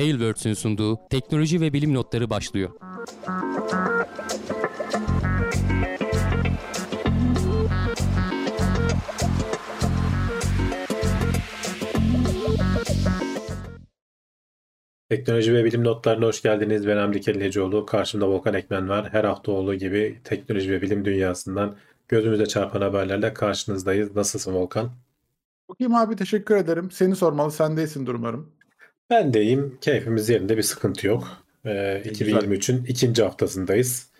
Tailwords'ün sunduğu teknoloji ve bilim notları başlıyor. Teknoloji ve bilim notlarına hoş geldiniz. Ben Hamdi Kelleceoğlu. Karşımda Volkan Ekmen var. Her hafta olduğu gibi teknoloji ve bilim dünyasından gözümüze çarpan haberlerle karşınızdayız. Nasılsın Volkan? Çok iyiyim abi teşekkür ederim. Seni sormalı sen değilsin umarım. Ben de iyiyim. Keyfimiz yerinde bir sıkıntı yok. Ee, 2023'ün ikinci haftasındayız.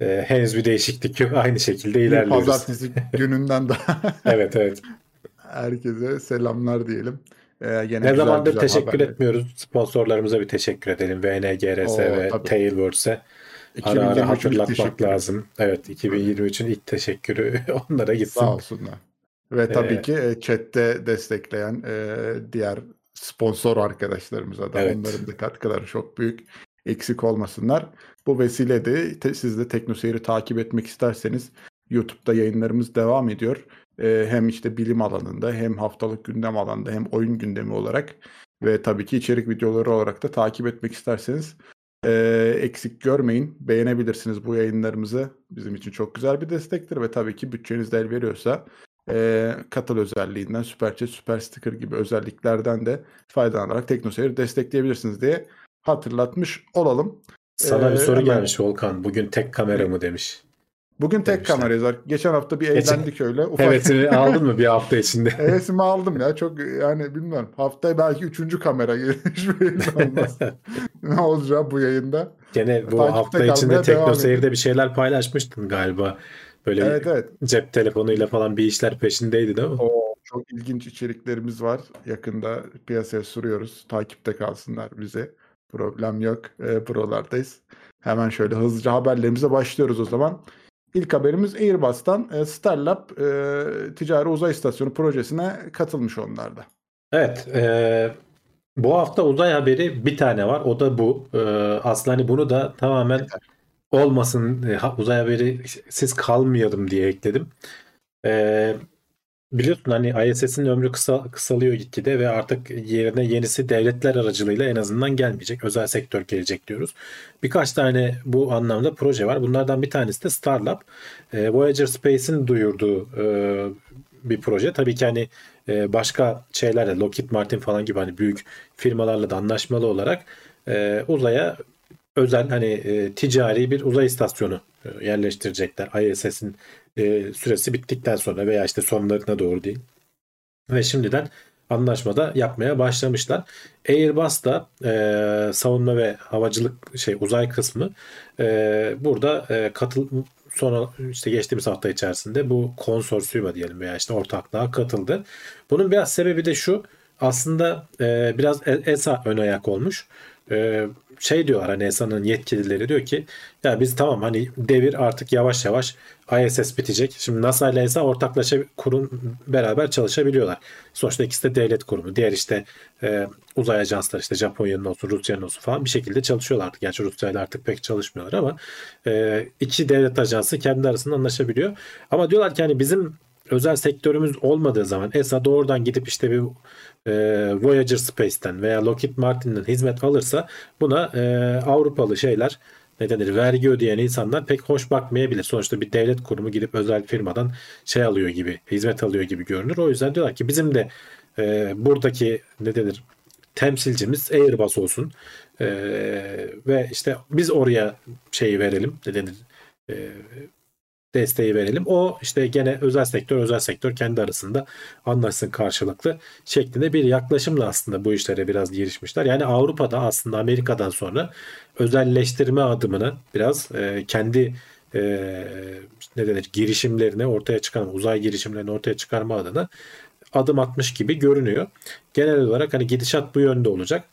Ee, henüz bir değişiklik yok. Aynı şekilde ilerliyoruz. Pazartesi gününden daha. evet evet. Herkese selamlar diyelim. Ee, gene ne zamandır teşekkür haberler. etmiyoruz. Sponsorlarımıza bir teşekkür edelim. VNGRS Oo, ve. Tailwords'e. Ara ara hatırlatmak lazım. Evet 2023'ün ilk teşekkürü onlara gitsin. Sağ olsunlar. Ve tabii ee, ki e, chatte destekleyen e, diğer sponsor arkadaşlarımıza da evet. onların da katkıları çok büyük. Eksik olmasınlar. Bu vesileyle te, siz de TeknoSeyir'i takip etmek isterseniz YouTube'da yayınlarımız devam ediyor. Ee, hem işte bilim alanında hem haftalık gündem alanında hem oyun gündemi olarak ve tabii ki içerik videoları olarak da takip etmek isterseniz e, eksik görmeyin. Beğenebilirsiniz bu yayınlarımızı. Bizim için çok güzel bir destektir ve tabii ki bütçeniz de el veriyorsa e, katıl özelliğinden, süper chat, süper sticker gibi özelliklerden de faydalanarak TeknoSeyir destekleyebilirsiniz diye hatırlatmış olalım. Sana ee, bir soru hemen... gelmiş Volkan. Bugün tek kamera mı demiş. Bugün tek demişler. kamerayız. Geçen hafta bir eğlendik Geçen... öyle. Ufak... Hevesini aldın mı bir hafta içinde? Hevesimi aldım ya. Çok yani bilmiyorum. Haftaya belki üçüncü kamera gelir. ne olacak bu yayında? Gene bu Takipte hafta içinde TeknoSeyir'de bir şeyler paylaşmıştın galiba. Böyle evet, evet. cep telefonuyla falan bir işler peşindeydi değil mi? Oo, çok ilginç içeriklerimiz var. Yakında piyasaya sürüyoruz. Takipte kalsınlar bize. Problem yok. E, buralardayız. Hemen şöyle hızlıca haberlerimize başlıyoruz o zaman. İlk haberimiz Airbus'tan e, Starlab e, ticari uzay istasyonu projesine katılmış onlarda. Evet. E, bu hafta uzay haberi bir tane var. O da bu. E, aslında hani bunu da tamamen Yeter olmasın e, uzay haberi siz kalmayalım diye ekledim. E, biliyorsun hani ISS'in ömrü kısa, kısalıyor gitgide ve artık yerine yenisi devletler aracılığıyla en azından gelmeyecek. Özel sektör gelecek diyoruz. Birkaç tane bu anlamda proje var. Bunlardan bir tanesi de Starlab. E, Voyager Space'in duyurduğu e, bir proje. Tabii ki hani e, başka şeylerle Lockheed Martin falan gibi hani büyük firmalarla da anlaşmalı olarak e, uzaya özel hani e, ticari bir uzay istasyonu e, yerleştirecekler. ISS'in e, süresi bittikten sonra veya işte sonlarına doğru değil. Ve şimdiden anlaşmada yapmaya başlamışlar. Airbus da e, savunma ve havacılık şey uzay kısmı e, burada e, katıl sonra işte geçtiğimiz hafta içerisinde bu konsorsiyuma diyelim veya işte ortaklığa katıldı. Bunun biraz sebebi de şu aslında e, biraz ESA ön ayak olmuş. E, şey diyorlar hani ESA'nın yetkilileri diyor ki ya biz tamam hani devir artık yavaş yavaş ISS bitecek. Şimdi NASA ile ESA ortaklaşa kurum beraber çalışabiliyorlar. Sonuçta ikisi de devlet kurumu. Diğer işte e, uzay ajansları işte Japonya'nın olsun Rusya'nın olsun falan bir şekilde çalışıyorlar artık. Gerçi Rusya ile artık pek çalışmıyorlar ama e, iki devlet ajansı kendi arasında anlaşabiliyor. Ama diyorlar ki hani bizim özel sektörümüz olmadığı zaman ESA doğrudan gidip işte bir e, Voyager Space'ten veya Lockheed Martin'den hizmet alırsa buna e, Avrupalı şeyler ne denir vergi ödeyen insanlar pek hoş bakmayabilir. Sonuçta bir devlet kurumu gidip özel firmadan şey alıyor gibi, hizmet alıyor gibi görünür. O yüzden diyorlar ki bizim de e, buradaki ne denir temsilcimiz Airbus olsun. E, ve işte biz oraya şeyi verelim ne denir e, desteği verelim. O işte gene özel sektör özel sektör kendi arasında anlaşsın karşılıklı şeklinde bir yaklaşımla aslında bu işlere biraz girişmişler. Yani Avrupa'da aslında Amerika'dan sonra özelleştirme adımını biraz e, kendi e, ne denir girişimlerini ortaya çıkarma, uzay girişimlerini ortaya çıkarma adına adım atmış gibi görünüyor. Genel olarak hani gidişat bu yönde olacak.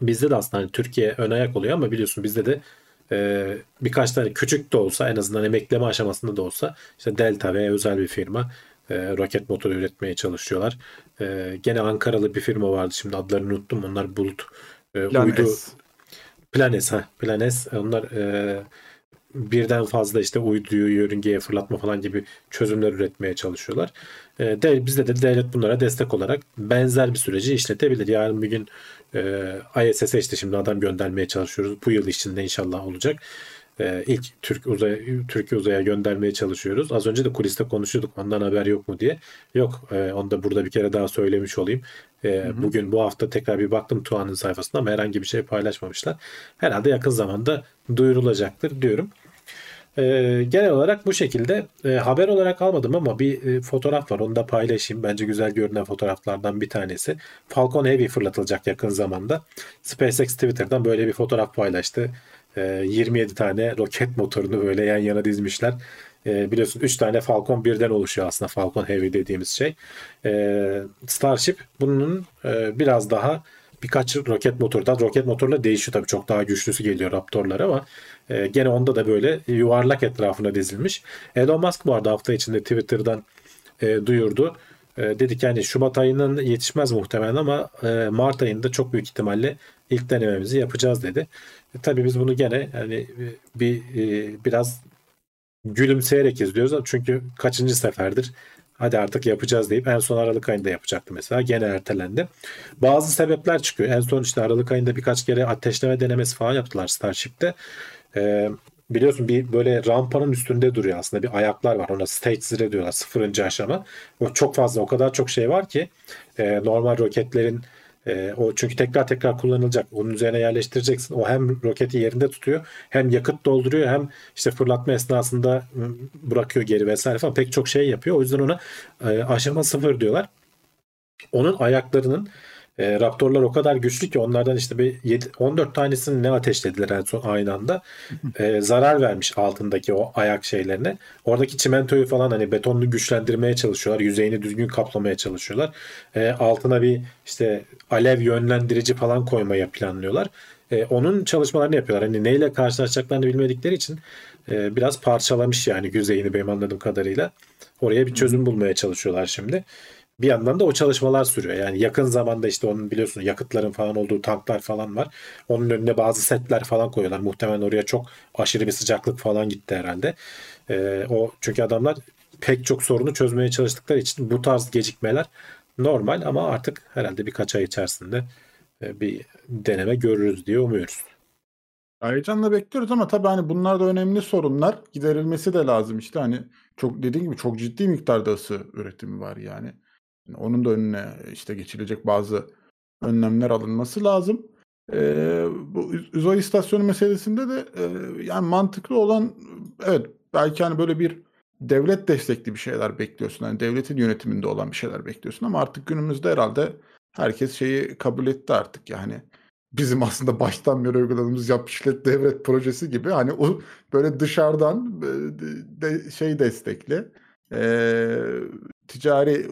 Bizde de aslında hani Türkiye ön ayak oluyor ama biliyorsun bizde de e, birkaç tane küçük de olsa en azından emekleme aşamasında da olsa işte Delta ve özel bir firma e, roket motoru üretmeye çalışıyorlar. E, gene Ankaralı bir firma vardı şimdi adlarını unuttum. Onlar bulut e, uydu Planes ha Planes onlar e, birden fazla işte uyduyu yörüngeye fırlatma falan gibi çözümler üretmeye çalışıyorlar. E, de, bizde de devlet bunlara destek olarak benzer bir süreci işletebilir. Yarın bir gün e, ISS'e işte şimdi adam göndermeye çalışıyoruz. Bu yıl içinde inşallah olacak. E, ilk Türk uzay Türkiye uzaya göndermeye çalışıyoruz. Az önce de kuliste konuşuyorduk. Ondan haber yok mu diye. Yok. E, onu da burada bir kere daha söylemiş olayım. E, Bugün bu hafta tekrar bir baktım Tuğan'ın sayfasında ama herhangi bir şey paylaşmamışlar. Herhalde yakın zamanda duyurulacaktır diyorum. E, genel olarak bu şekilde e, haber olarak almadım ama bir e, fotoğraf var onu da paylaşayım. Bence güzel görünen fotoğraflardan bir tanesi. Falcon Heavy fırlatılacak yakın zamanda. SpaceX Twitter'dan böyle bir fotoğraf paylaştı. E, 27 tane roket motorunu böyle yan yana dizmişler. E, biliyorsun 3 tane Falcon birden oluşuyor aslında Falcon Heavy dediğimiz şey. E, Starship bunun e, biraz daha birkaç roket motordan roket motorla değişiyor tabii çok daha güçlüsü geliyor Raptor'lar ama e, gene onda da böyle yuvarlak etrafına dizilmiş. Elon Musk bu arada hafta içinde Twitter'dan e, duyurdu. E, dedi ki yani Şubat ayının yetişmez muhtemelen ama e, Mart ayında çok büyük ihtimalle ilk denememizi yapacağız dedi. E, tabii biz bunu gene yani bir e, biraz gülümseyerek izliyoruz çünkü kaçıncı seferdir hadi artık yapacağız deyip en son Aralık ayında yapacaktı mesela. Gene ertelendi. Bazı sebepler çıkıyor. En son işte Aralık ayında birkaç kere ateşleme denemesi falan yaptılar Starship'te. Ee, biliyorsun bir böyle rampanın üstünde duruyor aslında bir ayaklar var ona stage zero diyorlar sıfırıncı aşama o çok fazla o kadar çok şey var ki e, normal roketlerin e, o çünkü tekrar tekrar kullanılacak. Onun üzerine yerleştireceksin. O hem roketi yerinde tutuyor, hem yakıt dolduruyor, hem işte fırlatma esnasında bırakıyor geri vesaire falan pek çok şey yapıyor. O yüzden ona e, aşama sıfır diyorlar. Onun ayaklarının e, Raptorlar o kadar güçlü ki onlardan işte bir 7, 14 tanesini ne ateşlediler en son aynı anda. E, zarar vermiş altındaki o ayak şeylerine. Oradaki çimentoyu falan hani betonlu güçlendirmeye çalışıyorlar. Yüzeyini düzgün kaplamaya çalışıyorlar. E, altına bir işte alev yönlendirici falan koymaya planlıyorlar. E, onun çalışmalarını yapıyorlar. Hani neyle karşılaşacaklarını bilmedikleri için e, biraz parçalamış yani yüzeyini benim anladığım kadarıyla. Oraya bir çözüm bulmaya çalışıyorlar şimdi bir yandan da o çalışmalar sürüyor. Yani yakın zamanda işte onun biliyorsun yakıtların falan olduğu tanklar falan var. Onun önüne bazı setler falan koyuyorlar. Muhtemelen oraya çok aşırı bir sıcaklık falan gitti herhalde. Ee, o çünkü adamlar pek çok sorunu çözmeye çalıştıkları için bu tarz gecikmeler normal ama artık herhalde birkaç ay içerisinde e, bir deneme görürüz diye umuyoruz. Heyecanla bekliyoruz ama tabii hani bunlar da önemli sorunlar. Giderilmesi de lazım işte hani çok dediğim gibi çok ciddi miktarda ısı üretimi var yani. Onun da önüne işte geçilecek bazı önlemler alınması lazım. Ee, bu uzay istasyonu meselesinde de e, yani mantıklı olan evet belki hani böyle bir devlet destekli bir şeyler bekliyorsun. Yani devletin yönetiminde olan bir şeyler bekliyorsun ama artık günümüzde herhalde herkes şeyi kabul etti artık yani bizim aslında baştan beri uyguladığımız yap işlet devlet projesi gibi hani o böyle dışarıdan de, şey destekli e, ticari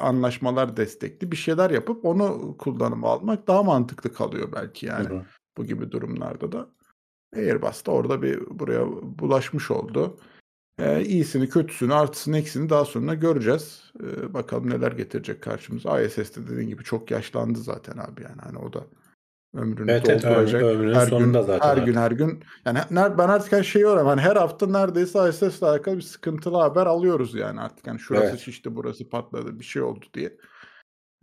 anlaşmalar destekli bir şeyler yapıp onu kullanıma almak daha mantıklı kalıyor belki yani hı hı. bu gibi durumlarda da. Airbus da orada bir buraya bulaşmış oldu. Ee, iyisini, kötüsünü, artısını, eksini daha sonra göreceğiz. Ee, bakalım neler getirecek karşımıza. ISS'de dediğin gibi çok yaşlandı zaten abi yani. Hani o da ömrünü evet, dolduracak. Evet, ömrünün her sonunda gün, zaten. Her abi. gün her gün. Yani ben artık her şeyi öğreniyorum. Hani her hafta neredeyse ISS ile alakalı bir sıkıntılı haber alıyoruz yani artık. Yani şurası evet. şişti, burası patladı, bir şey oldu diye.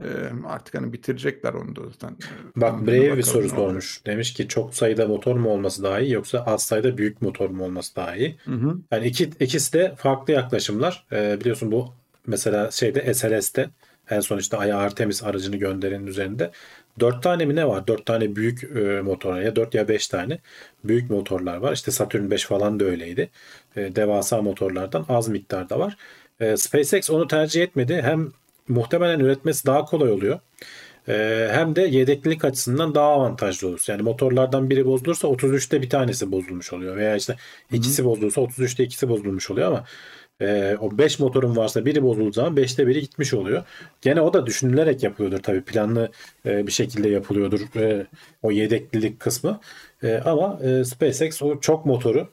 Ee, artık hani bitirecekler onu da zaten. Bak Brave bir soru sormuş. Demiş ki çok sayıda motor mu olması daha iyi yoksa az sayıda büyük motor mu olması daha iyi? Hı hı. Yani iki, ikisi de farklı yaklaşımlar. Ee, biliyorsun bu mesela şeyde SLS'te en son işte Aya Artemis aracını gönderenin üzerinde 4 tane mi ne var? 4 tane büyük e, motor ya 4 ya 5 tane büyük motorlar var. İşte Saturn 5 falan da öyleydi. E, devasa motorlardan az miktarda var. E, SpaceX onu tercih etmedi. Hem muhtemelen üretmesi daha kolay oluyor. E, hem de yedeklilik açısından daha avantajlı olur. Yani motorlardan biri bozulursa 33'te bir tanesi bozulmuş oluyor. Veya işte ikisi Hı-hı. bozulursa 33'te ikisi bozulmuş oluyor ama e, o 5 motorun varsa biri bozulduğu zaman 5'te biri gitmiş oluyor. Gene o da düşünülerek yapılıyordur tabii planlı e, bir şekilde yapılıyordur e, o yedeklilik kısmı. E, ama e, SpaceX o çok motoru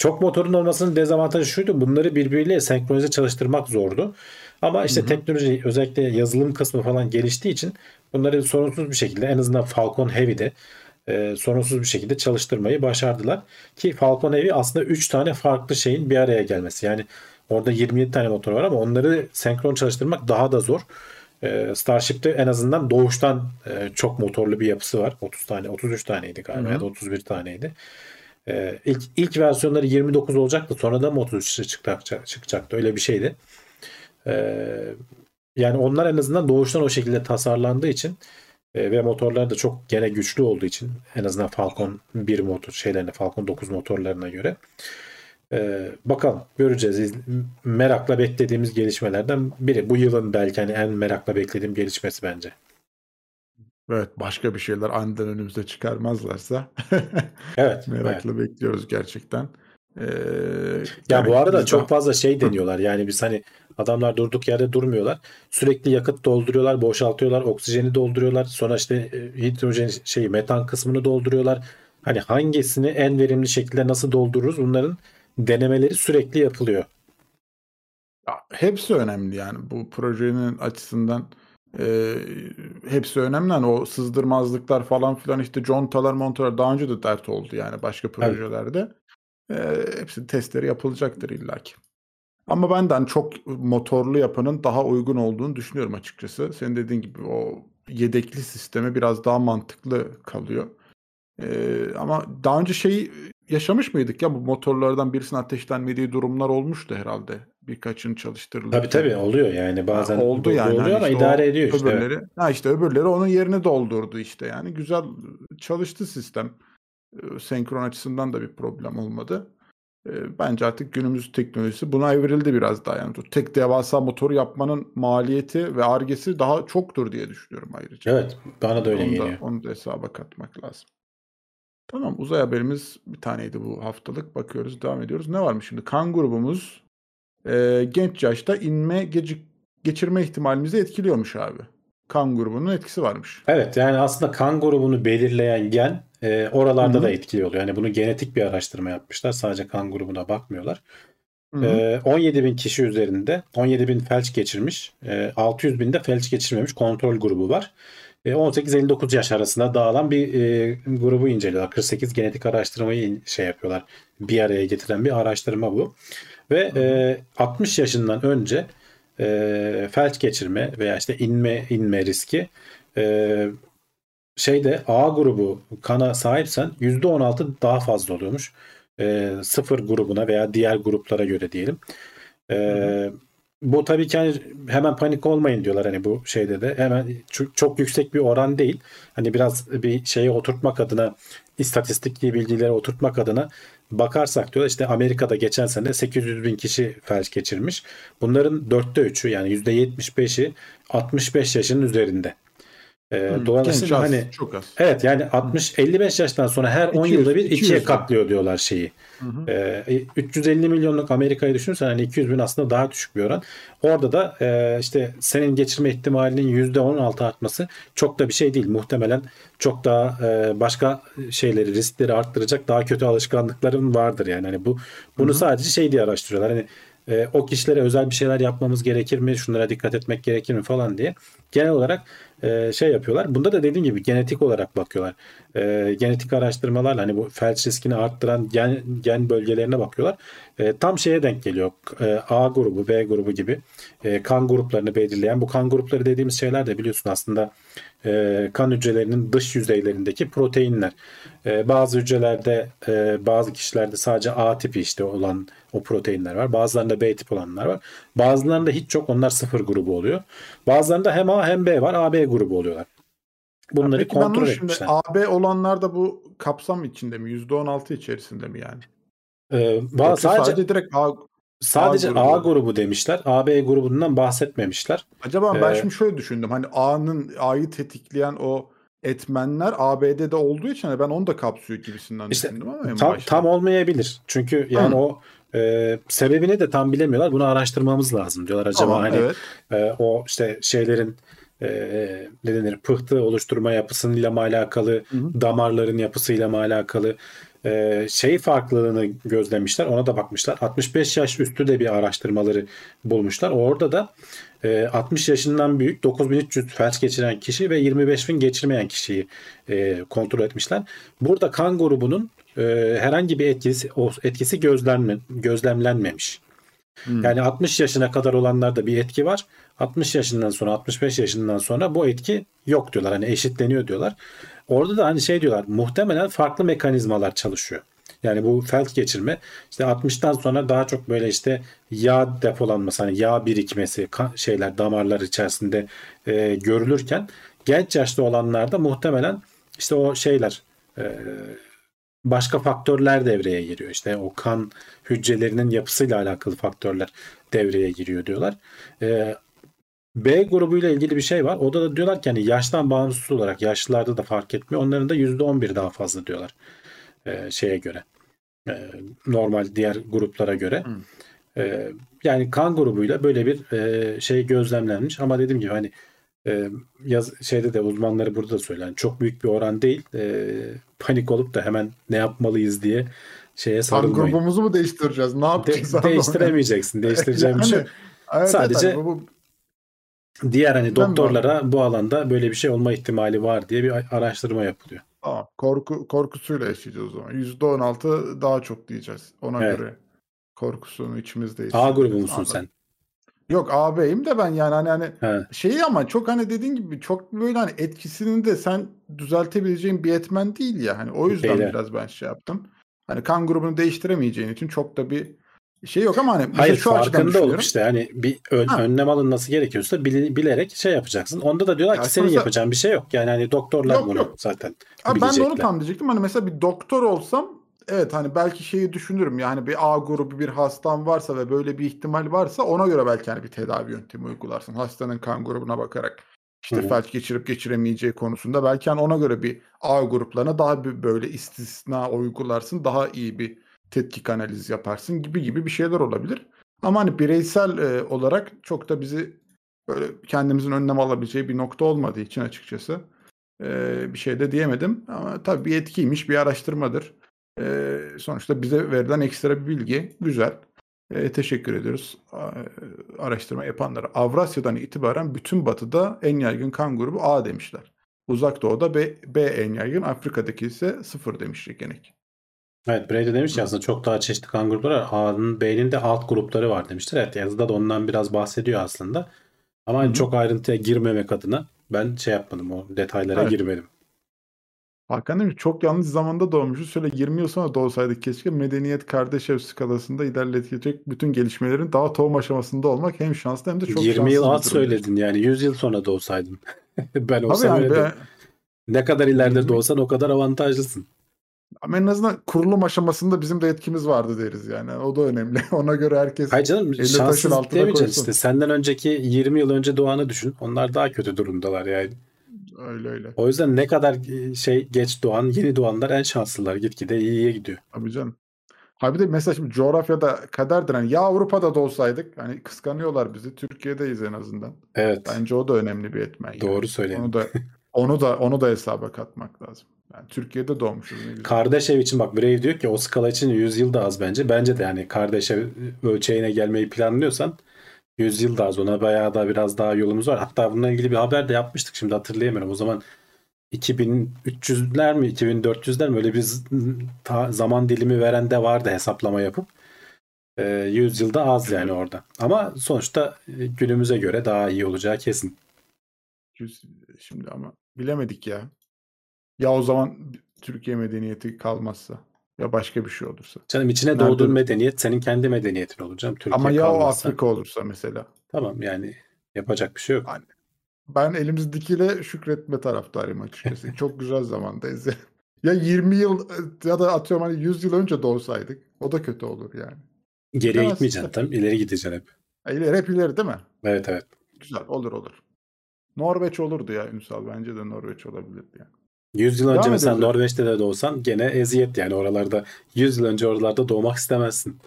çok motorun olmasının dezavantajı şuydu. Bunları birbiriyle senkronize çalıştırmak zordu. Ama işte hı hı. teknoloji özellikle yazılım kısmı falan geliştiği için bunları sorunsuz bir şekilde en azından Falcon Heavy'de e, sorunsuz bir şekilde çalıştırmayı başardılar. Ki Falcon Heavy aslında 3 tane farklı şeyin bir araya gelmesi. Yani orada 27 tane motor var ama onları senkron çalıştırmak daha da zor. E, Starship'te en azından doğuştan e, çok motorlu bir yapısı var. 30 tane, 33 taneydi galiba Hı hı. ya da 31 taneydi. E, ilk, ilk versiyonları 29 olacaktı. Sonradan mı 33 çıkacaktı, çıkacaktı. Öyle bir şeydi. E, yani onlar en azından doğuştan o şekilde tasarlandığı için e, ve motorlar da çok gene güçlü olduğu için en azından Falcon 1 motor şeylerine Falcon 9 motorlarına göre e, bakalım göreceğiz. İz- Merakla beklediğimiz gelişmelerden biri. Bu yılın belki hani en merakla beklediğim gelişmesi bence. Evet başka bir şeyler aniden önümüze çıkarmazlarsa Evet. evet. merakla bekliyoruz gerçekten. Ee, Ya bu arada çok daha- fazla şey deniyorlar. Yani biz hani adamlar durduk yerde durmuyorlar. Sürekli yakıt dolduruyorlar, boşaltıyorlar, oksijeni dolduruyorlar. Sonra işte e, hidrojen şey metan kısmını dolduruyorlar. Hani hangisini en verimli şekilde nasıl doldururuz? Bunların denemeleri sürekli yapılıyor. Ya, hepsi önemli yani bu projenin açısından e, hepsi önemli. Hani o sızdırmazlıklar falan filan işte contalar montalar daha önce de dert oldu yani başka projelerde. E, hepsi testleri yapılacaktır illaki. Ama ben de hani çok motorlu yapının daha uygun olduğunu düşünüyorum açıkçası. Senin dediğin gibi o yedekli sisteme biraz daha mantıklı kalıyor. Ee, ama daha önce şey yaşamış mıydık ya bu motorlardan birisinin ateşlenmediği durumlar olmuştu herhalde. Birkaçını çalıştırıldı. Tabii tabii oluyor yani bazen Ha, oldu yani. oluyor Hani ama işte idare ediyor işte. evet. Öbürleri, ha işte öbürleri onun yerini doldurdu işte yani. Güzel çalıştı sistem. Ee, Senkron açısından da bir problem olmadı. Ee, Bence artık günümüz teknolojisi buna evrildi biraz daha. Yani tek devasa motoru yapmanın maliyeti ve argesi daha çoktur diye düşünüyorum ayrıca. Evet bana da öyle onu geliyor. Da, onu da hesaba katmak lazım. Tamam uzay haberimiz bir taneydi bu haftalık. Bakıyoruz devam ediyoruz. Ne varmış şimdi? Kan grubumuz e, genç yaşta inme gecik, geçirme ihtimalimizi etkiliyormuş abi. Kan grubunun etkisi varmış. Evet yani aslında kan grubunu belirleyen gen e, oralarda Hı hı. da etkili oluyor. Yani bunu genetik bir araştırma yapmışlar. Sadece kan grubuna bakmıyorlar. Hı hı. Ee, 17 bin kişi üzerinde 17 bin felç geçirmiş. Ee, 600 bin de felç geçirmemiş kontrol grubu var. Ee, 18-59 yaş arasında dağılan bir e, grubu inceliyorlar. 48 genetik araştırmayı şey yapıyorlar. Bir araya getiren bir araştırma bu. Ve e, 60 yaşından önce e, felç geçirme veya işte inme inme riski e, şeyde A grubu kana sahipsen %16 daha fazla oluyormuş. E, sıfır grubuna veya diğer gruplara göre diyelim. E, bu tabii ki hani hemen panik olmayın diyorlar hani bu şeyde de hemen çok, çok yüksek bir oran değil. Hani biraz bir şeye oturtmak adına istatistikli bilgileri oturtmak adına bakarsak diyorlar işte Amerika'da geçen sene 800 bin kişi felç geçirmiş. Bunların dörtte üçü yani %75'i 65 yaşın üzerinde. Ee, Hı, genç dolayısıyla az, hani çok az. evet yani 60-55 yaştan sonra her 10 200, yılda bir 200 ikiye katlıyor diyorlar şeyi. Hı hı. Ee, 350 milyonluk Amerika'yı düşünürsen hani 200 bin aslında daha düşük bir oran. Orada da e, işte senin geçirme ihtimalinin %16 artması çok da bir şey değil. Muhtemelen çok daha e, başka şeyleri riskleri arttıracak daha kötü alışkanlıkların vardır yani. Hani bu bunu Hı hı. sadece şey diye araştırıyorlar. Hani e, o kişilere özel bir şeyler yapmamız gerekir mi? Şunlara dikkat etmek gerekir mi falan diye. Genel olarak e, şey yapıyorlar. Bunda da dediğim gibi genetik olarak bakıyorlar. E, genetik araştırmalarla hani bu felç riskini arttıran gen, gen bölgelerine bakıyorlar. E, tam şeye denk geliyor. E, A grubu, B grubu gibi e, kan gruplarını belirleyen bu kan grupları dediğimiz şeyler de biliyorsun aslında e, kan hücrelerinin dış yüzeylerindeki proteinler. E, bazı hücrelerde e, bazı kişilerde sadece A tipi işte olan o proteinler var. Bazılarında B tip olanlar var. Bazılarında hiç çok onlar sıfır grubu oluyor. Bazılarında hem A hem B var. AB grubu oluyorlar. Bunları Peki ben kontrol bunu şimdi etmişler. AB olanlar da bu kapsam içinde mi? %16 içerisinde mi yani? Ee, Yoksa sadece sadece direkt A sadece A A grubu. grubu demişler. AB grubundan bahsetmemişler. Acaba ben Ee, şimdi şöyle düşündüm. Hani A'nın A'yı tetikleyen o etmenler ABD'de olduğu için hani ben onu da kapsıyor gibisinden İşte düşündüm ama tam, başta. tam olmayabilir. Çünkü yani Hı. o e, sebebini de tam bilemiyorlar. Bunu araştırmamız lazım diyorlar. Acaba Tamam, hani evet. e, o işte şeylerin e, ne denir pıhtı oluşturma yapısıyla mı alakalı, Hı hı. damarların yapısıyla mı alakalı e, şey farklılığını gözlemişler. Ona da bakmışlar. 65 yaş üstü de bir araştırmaları bulmuşlar. Orada da e, 60 yaşından büyük 9300 felç geçiren kişi ve 25.000 geçirmeyen kişiyi e, kontrol etmişler. Burada kan grubunun e, herhangi bir etkisi o etkisi gözlenme, gözlemlenmemiş. Hmm. Yani 60 yaşına kadar olanlarda bir etki var. 60 yaşından sonra 65 yaşından sonra bu etki yok diyorlar. Hani eşitleniyor diyorlar. Orada da hani şey diyorlar muhtemelen farklı mekanizmalar çalışıyor. Yani bu felç geçirme işte 60'tan sonra daha çok böyle işte yağ depolanması hani yağ birikmesi şeyler damarlar içerisinde e, görülürken genç yaşta olanlarda muhtemelen işte o şeyler e, başka faktörler devreye giriyor. İşte o kan hücrelerinin yapısıyla alakalı faktörler devreye giriyor diyorlar. E, B grubuyla ilgili bir şey var. O da diyorlar ki hani yaştan bağımsız olarak yaşlılarda da fark etmiyor. Onların da %11 daha fazla diyorlar. E, şeye göre. E, normal diğer gruplara göre. Hmm. E, yani kan grubuyla böyle bir e, şey gözlemlenmiş ama dediğim gibi hani e, yaz şeyde de uzmanları burada da söyler. Yani çok büyük bir oran değil. E, panik olup da hemen ne yapmalıyız diye şeye Kan sarılmayın. grubumuzu mu değiştireceğiz? Ne De- yapacağız? abi? değiştiremeyeceksin. Değiştireceğim bir şey. Evet, evet, Sadece- hani bu, Diğer hani doktorlara bu alanda böyle bir şey olma ihtimali var diye bir araştırma yapılıyor. Tamam. Korku, korkusuyla yaşayacağız o zaman. %16 daha çok diyeceğiz. Ona Evet. göre korkusunu içimizde A hissediyoruz. grubu musun Anladım. sen? Yok AB'yim de ben yani hani hani Ha. şeyi ama çok hani dediğin gibi çok böyle hani etkisini de sen düzeltebileceğin bir etmen değil ya. Hani o yüzden Değil, biraz ben şey yaptım. Hani kan grubunu değiştiremeyeceğin için çok da bir şey yok ama hani mesela Hayır şu açıdan farkında olup düşünüyorum. işte hani bir ön- Ha. önlem alınması gerekiyorsa bili- bilerek şey yapacaksın. Onda da diyorlar Ya ki senin mesela- yapacağın bir şey yok. Yani hani doktorlar Yok, bunu yok. zaten Abi ben de onu bilecekler. tam diyecektim. Hani mesela bir doktor olsam evet hani belki şeyi düşünürüm. Yani bir A grubu bir hastam varsa ve böyle bir ihtimal varsa ona göre belki hani bir tedavi yöntemi uygularsın. Hastanın kan grubuna bakarak işte Hı felç geçirip geçiremeyeceği konusunda belki hani ona göre bir A gruplarına daha bir böyle istisna uygularsın. Daha iyi bir tetkik analiz yaparsın gibi gibi bir şeyler olabilir. Ama hani bireysel e, olarak çok da bizi böyle kendimizin önlem alabileceği bir nokta olmadığı için açıkçası ee, bir şey de diyemedim. Ama tabii bir etkiymiş, bir araştırmadır. Ee, sonuçta bize verilen ekstra bir bilgi. Güzel. Ee, teşekkür ediyoruz a- araştırma yapanlara. Avrasya'dan itibaren bütün batıda en yaygın kan grubu A demişler. Uzak Doğu'da B, B en yaygın, Afrika'daki ise sıfır demiş Yegenek. Evet Brady demiş ki aslında çok daha çeşitli kan grupları var. A'nın B'nin de alt grupları var demiştir. Evet yazıda da ondan biraz bahsediyor aslında. Ama hani Hı hı. çok ayrıntıya girmemek adına ben şey yapmadım o detaylara Evet. girmedim. Hakan demiş çok yanlış zamanda doğmuşuz. Şöyle 20 yıl sonra doğsaydık keşke medeniyet kardeş ev skalasında ilerletecek bütün gelişmelerin daha tohum aşamasında olmak hem şanslı hem de çok 20 yıl az söyledin yani 100 yıl sonra doğsaydın. ben olsam yani öyle be-. Ne kadar ileride 20 doğsan o kadar avantajlısın. Ama en azından kurulum aşamasında bizim de etkimiz vardı deriz yani. O da önemli. Ona göre herkes Hayır canım Elini taşın altına koysun. işte. Senden önceki 20 yıl önce doğanı düşün. Onlar daha kötü durumdalar yani. Öyle öyle. O yüzden ne kadar e, şey geç doğan, yeni doğanlar en şanslılar. Gitgide iyiye gidiyor. Tabii canım. Ha bir de mesela şimdi coğrafyada kaderdir. Hani ya Avrupa'da da olsaydık hani kıskanıyorlar bizi. Türkiye'deyiz en azından. Evet. Bence o da önemli bir etmen. yani. Doğru söyledin. Onu da onu da onu da hesaba katmak lazım. Yani Türkiye'de doğmuşuz ne güzel. Kardeş ev için bak Brave diyor ki o skala için 100 yıl da az bence. Bence de yani kardeş ev ölçeğine gelmeyi planlıyorsan 100 yıl da az. Ona bayağı da biraz daha yolumuz var. Hatta bununla ilgili bir haber de yapmıştık. Şimdi hatırlayamıyorum. O zaman 2300'ler mi 2400'ler mi öyle bir zaman dilimi veren de vardı hesaplama yapıp. Ee, 100 yılda az yani orada. Ama sonuçta e, günümüze göre daha iyi olacağı kesin. Yüz- Şimdi ama bilemedik ya. Ya o zaman Türkiye medeniyeti kalmazsa ya başka bir şey olursa. Canım içine Nerede- doğduğun medeniyet senin kendi medeniyetin olur canım. Türkiye Ama ya o kalmazsa. Afrika olursa mesela. Tamam yani yapacak bir şey yok. Ben elimizdekiyle şükretme taraftarıyım açıkçası. Çok güzel zamandayız. ya. Ya 20 yıl ya da atıyorum hani 100 yıl önce doğsaydık o da kötü olur yani. Geriye Evet. gitmeyeceksin tam ileri gideceksin hep. Ha, İleri, hep ileri değil mi? Evet evet. Güzel olur olur. Norveç olurdu ya Ünsal. Bence de Norveç olabilirdi yani. 100 yıl Devam önce mesela. Norveç'te de doğsan gene eziyet yani oralarda 100 yıl önce oralarda doğmak istemezsin.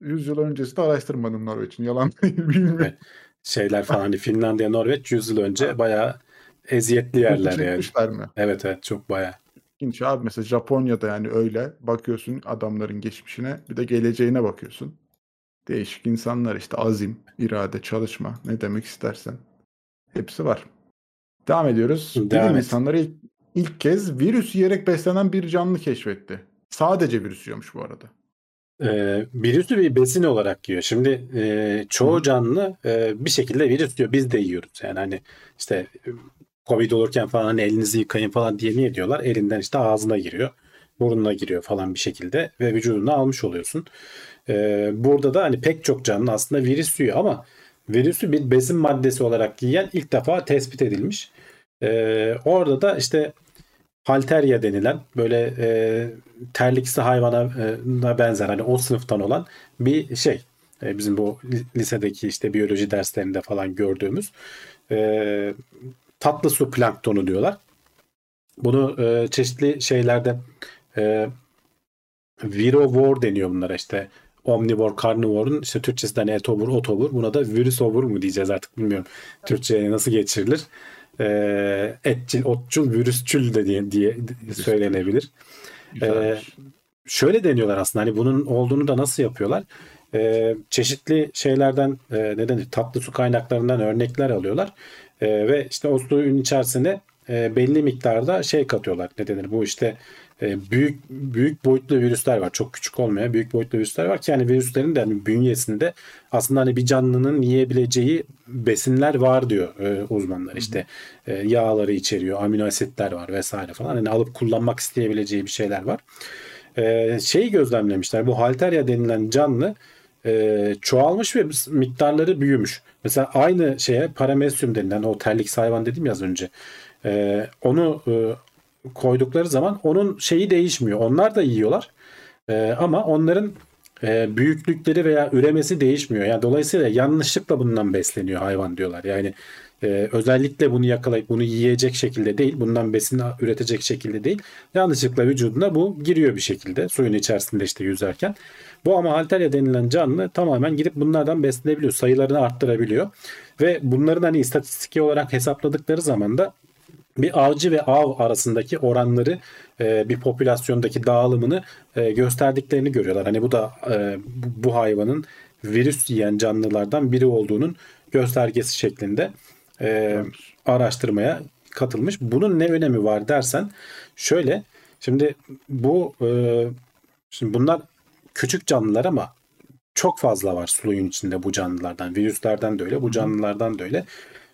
100 yıl öncesi de araştırmadım Norveç'in. Yalan değil bilmiyorum. Evet. Şeyler falan hani Finlandiya, Norveç 100 yıl önce bayağı eziyetli yerler yani. Mi? Evet evet çok bayağı. İlginç abi mesela Japonya'da yani öyle bakıyorsun adamların geçmişine bir de geleceğine bakıyorsun. Değişik insanlar işte azim, irade, çalışma ne demek istersen. Hepsi var. Devam ediyoruz. Devam Bilim et. insanları ilk, ilk kez virüs yiyerek beslenen bir canlı keşfetti. Sadece virüs yiyormuş bu arada. Ee, virüsü bir besin olarak yiyor. Şimdi e, çoğu canlı e, bir şekilde virüs diyor. Biz de yiyoruz. Yani hani işte Covid olurken falan hani elinizi yıkayın falan diye niye diyorlar? Elinden işte ağzına giriyor. Burnuna giriyor falan bir şekilde ve vücuduna almış oluyorsun. Ee, burada da hani pek çok canlı aslında virüs yiyor ama virüsü bir besin maddesi olarak yiyen ilk defa tespit edilmiş. Ee, orada da işte Halterya denilen böyle e, terliksi hayvana e, benzer hani o sınıftan olan bir şey. E, bizim bu li- lisedeki işte biyoloji derslerinde falan gördüğümüz e, tatlı su planktonu diyorlar. Bunu e, çeşitli şeylerde e, virovor deniyor bunlara işte omnivor, carnivore'un işte Türkçesinden etobur, otobur. Buna da virüsovur mu diyeceğiz artık bilmiyorum. Türkçe'ye nasıl geçirilir. E, etçil, otçul, virüsçül de diye, diye söylenebilir. Güzelmiş. Şöyle deniyorlar aslında hani bunun olduğunu da nasıl yapıyorlar? Ee, çeşitli şeylerden e, ne denir tatlı su kaynaklarından örnekler alıyorlar Ee, ve işte o suyun içerisine e, belli miktarda şey katıyorlar ne denir bu işte e, büyük büyük boyutlu virüsler var çok küçük olmayan büyük boyutlu virüsler var ki yani virüslerin de hani bünyesinde aslında hani bir canlının yiyebileceği besinler var diyor e, uzmanlar işte e, yağları içeriyor amino asitler var vesaire falan hani alıp kullanmak isteyebileceği bir şeyler var e, şeyi gözlemlemişler. Bu halterya denilen canlı e, çoğalmış ve miktarları büyümüş. Mesela aynı şeye paramesyum denilen o terlik hayvan dedim ya az önce. E, onu e, koydukları zaman onun şeyi değişmiyor. Onlar da yiyorlar. E, ama onların e, büyüklükleri veya üremesi değişmiyor. Yani dolayısıyla yanlışlıkla bundan besleniyor hayvan diyorlar. Yani e, özellikle bunu yakalayıp bunu yiyecek şekilde değil, bundan besin üretecek şekilde değil. Yanlışlıkla vücuduna bu giriyor bir şekilde suyun içerisinde işte yüzerken. Bu ama halterya denilen canlı tamamen gidip bunlardan beslenebiliyor. Sayılarını arttırabiliyor. Ve bunların hani istatistiki olarak hesapladıkları zaman da bir avcı ve av arasındaki oranları e, bir popülasyondaki dağılımını e, gösterdiklerini görüyorlar. Hani bu da e, bu, bu hayvanın virüs yiyen canlılardan biri olduğunun göstergesi şeklinde e, araştırmaya katılmış. Bunun ne önemi var dersen şöyle şimdi bu e, şimdi bunlar küçük canlılar ama çok fazla var suyun içinde bu canlılardan. Virüslerden de öyle, bu canlılardan da öyle.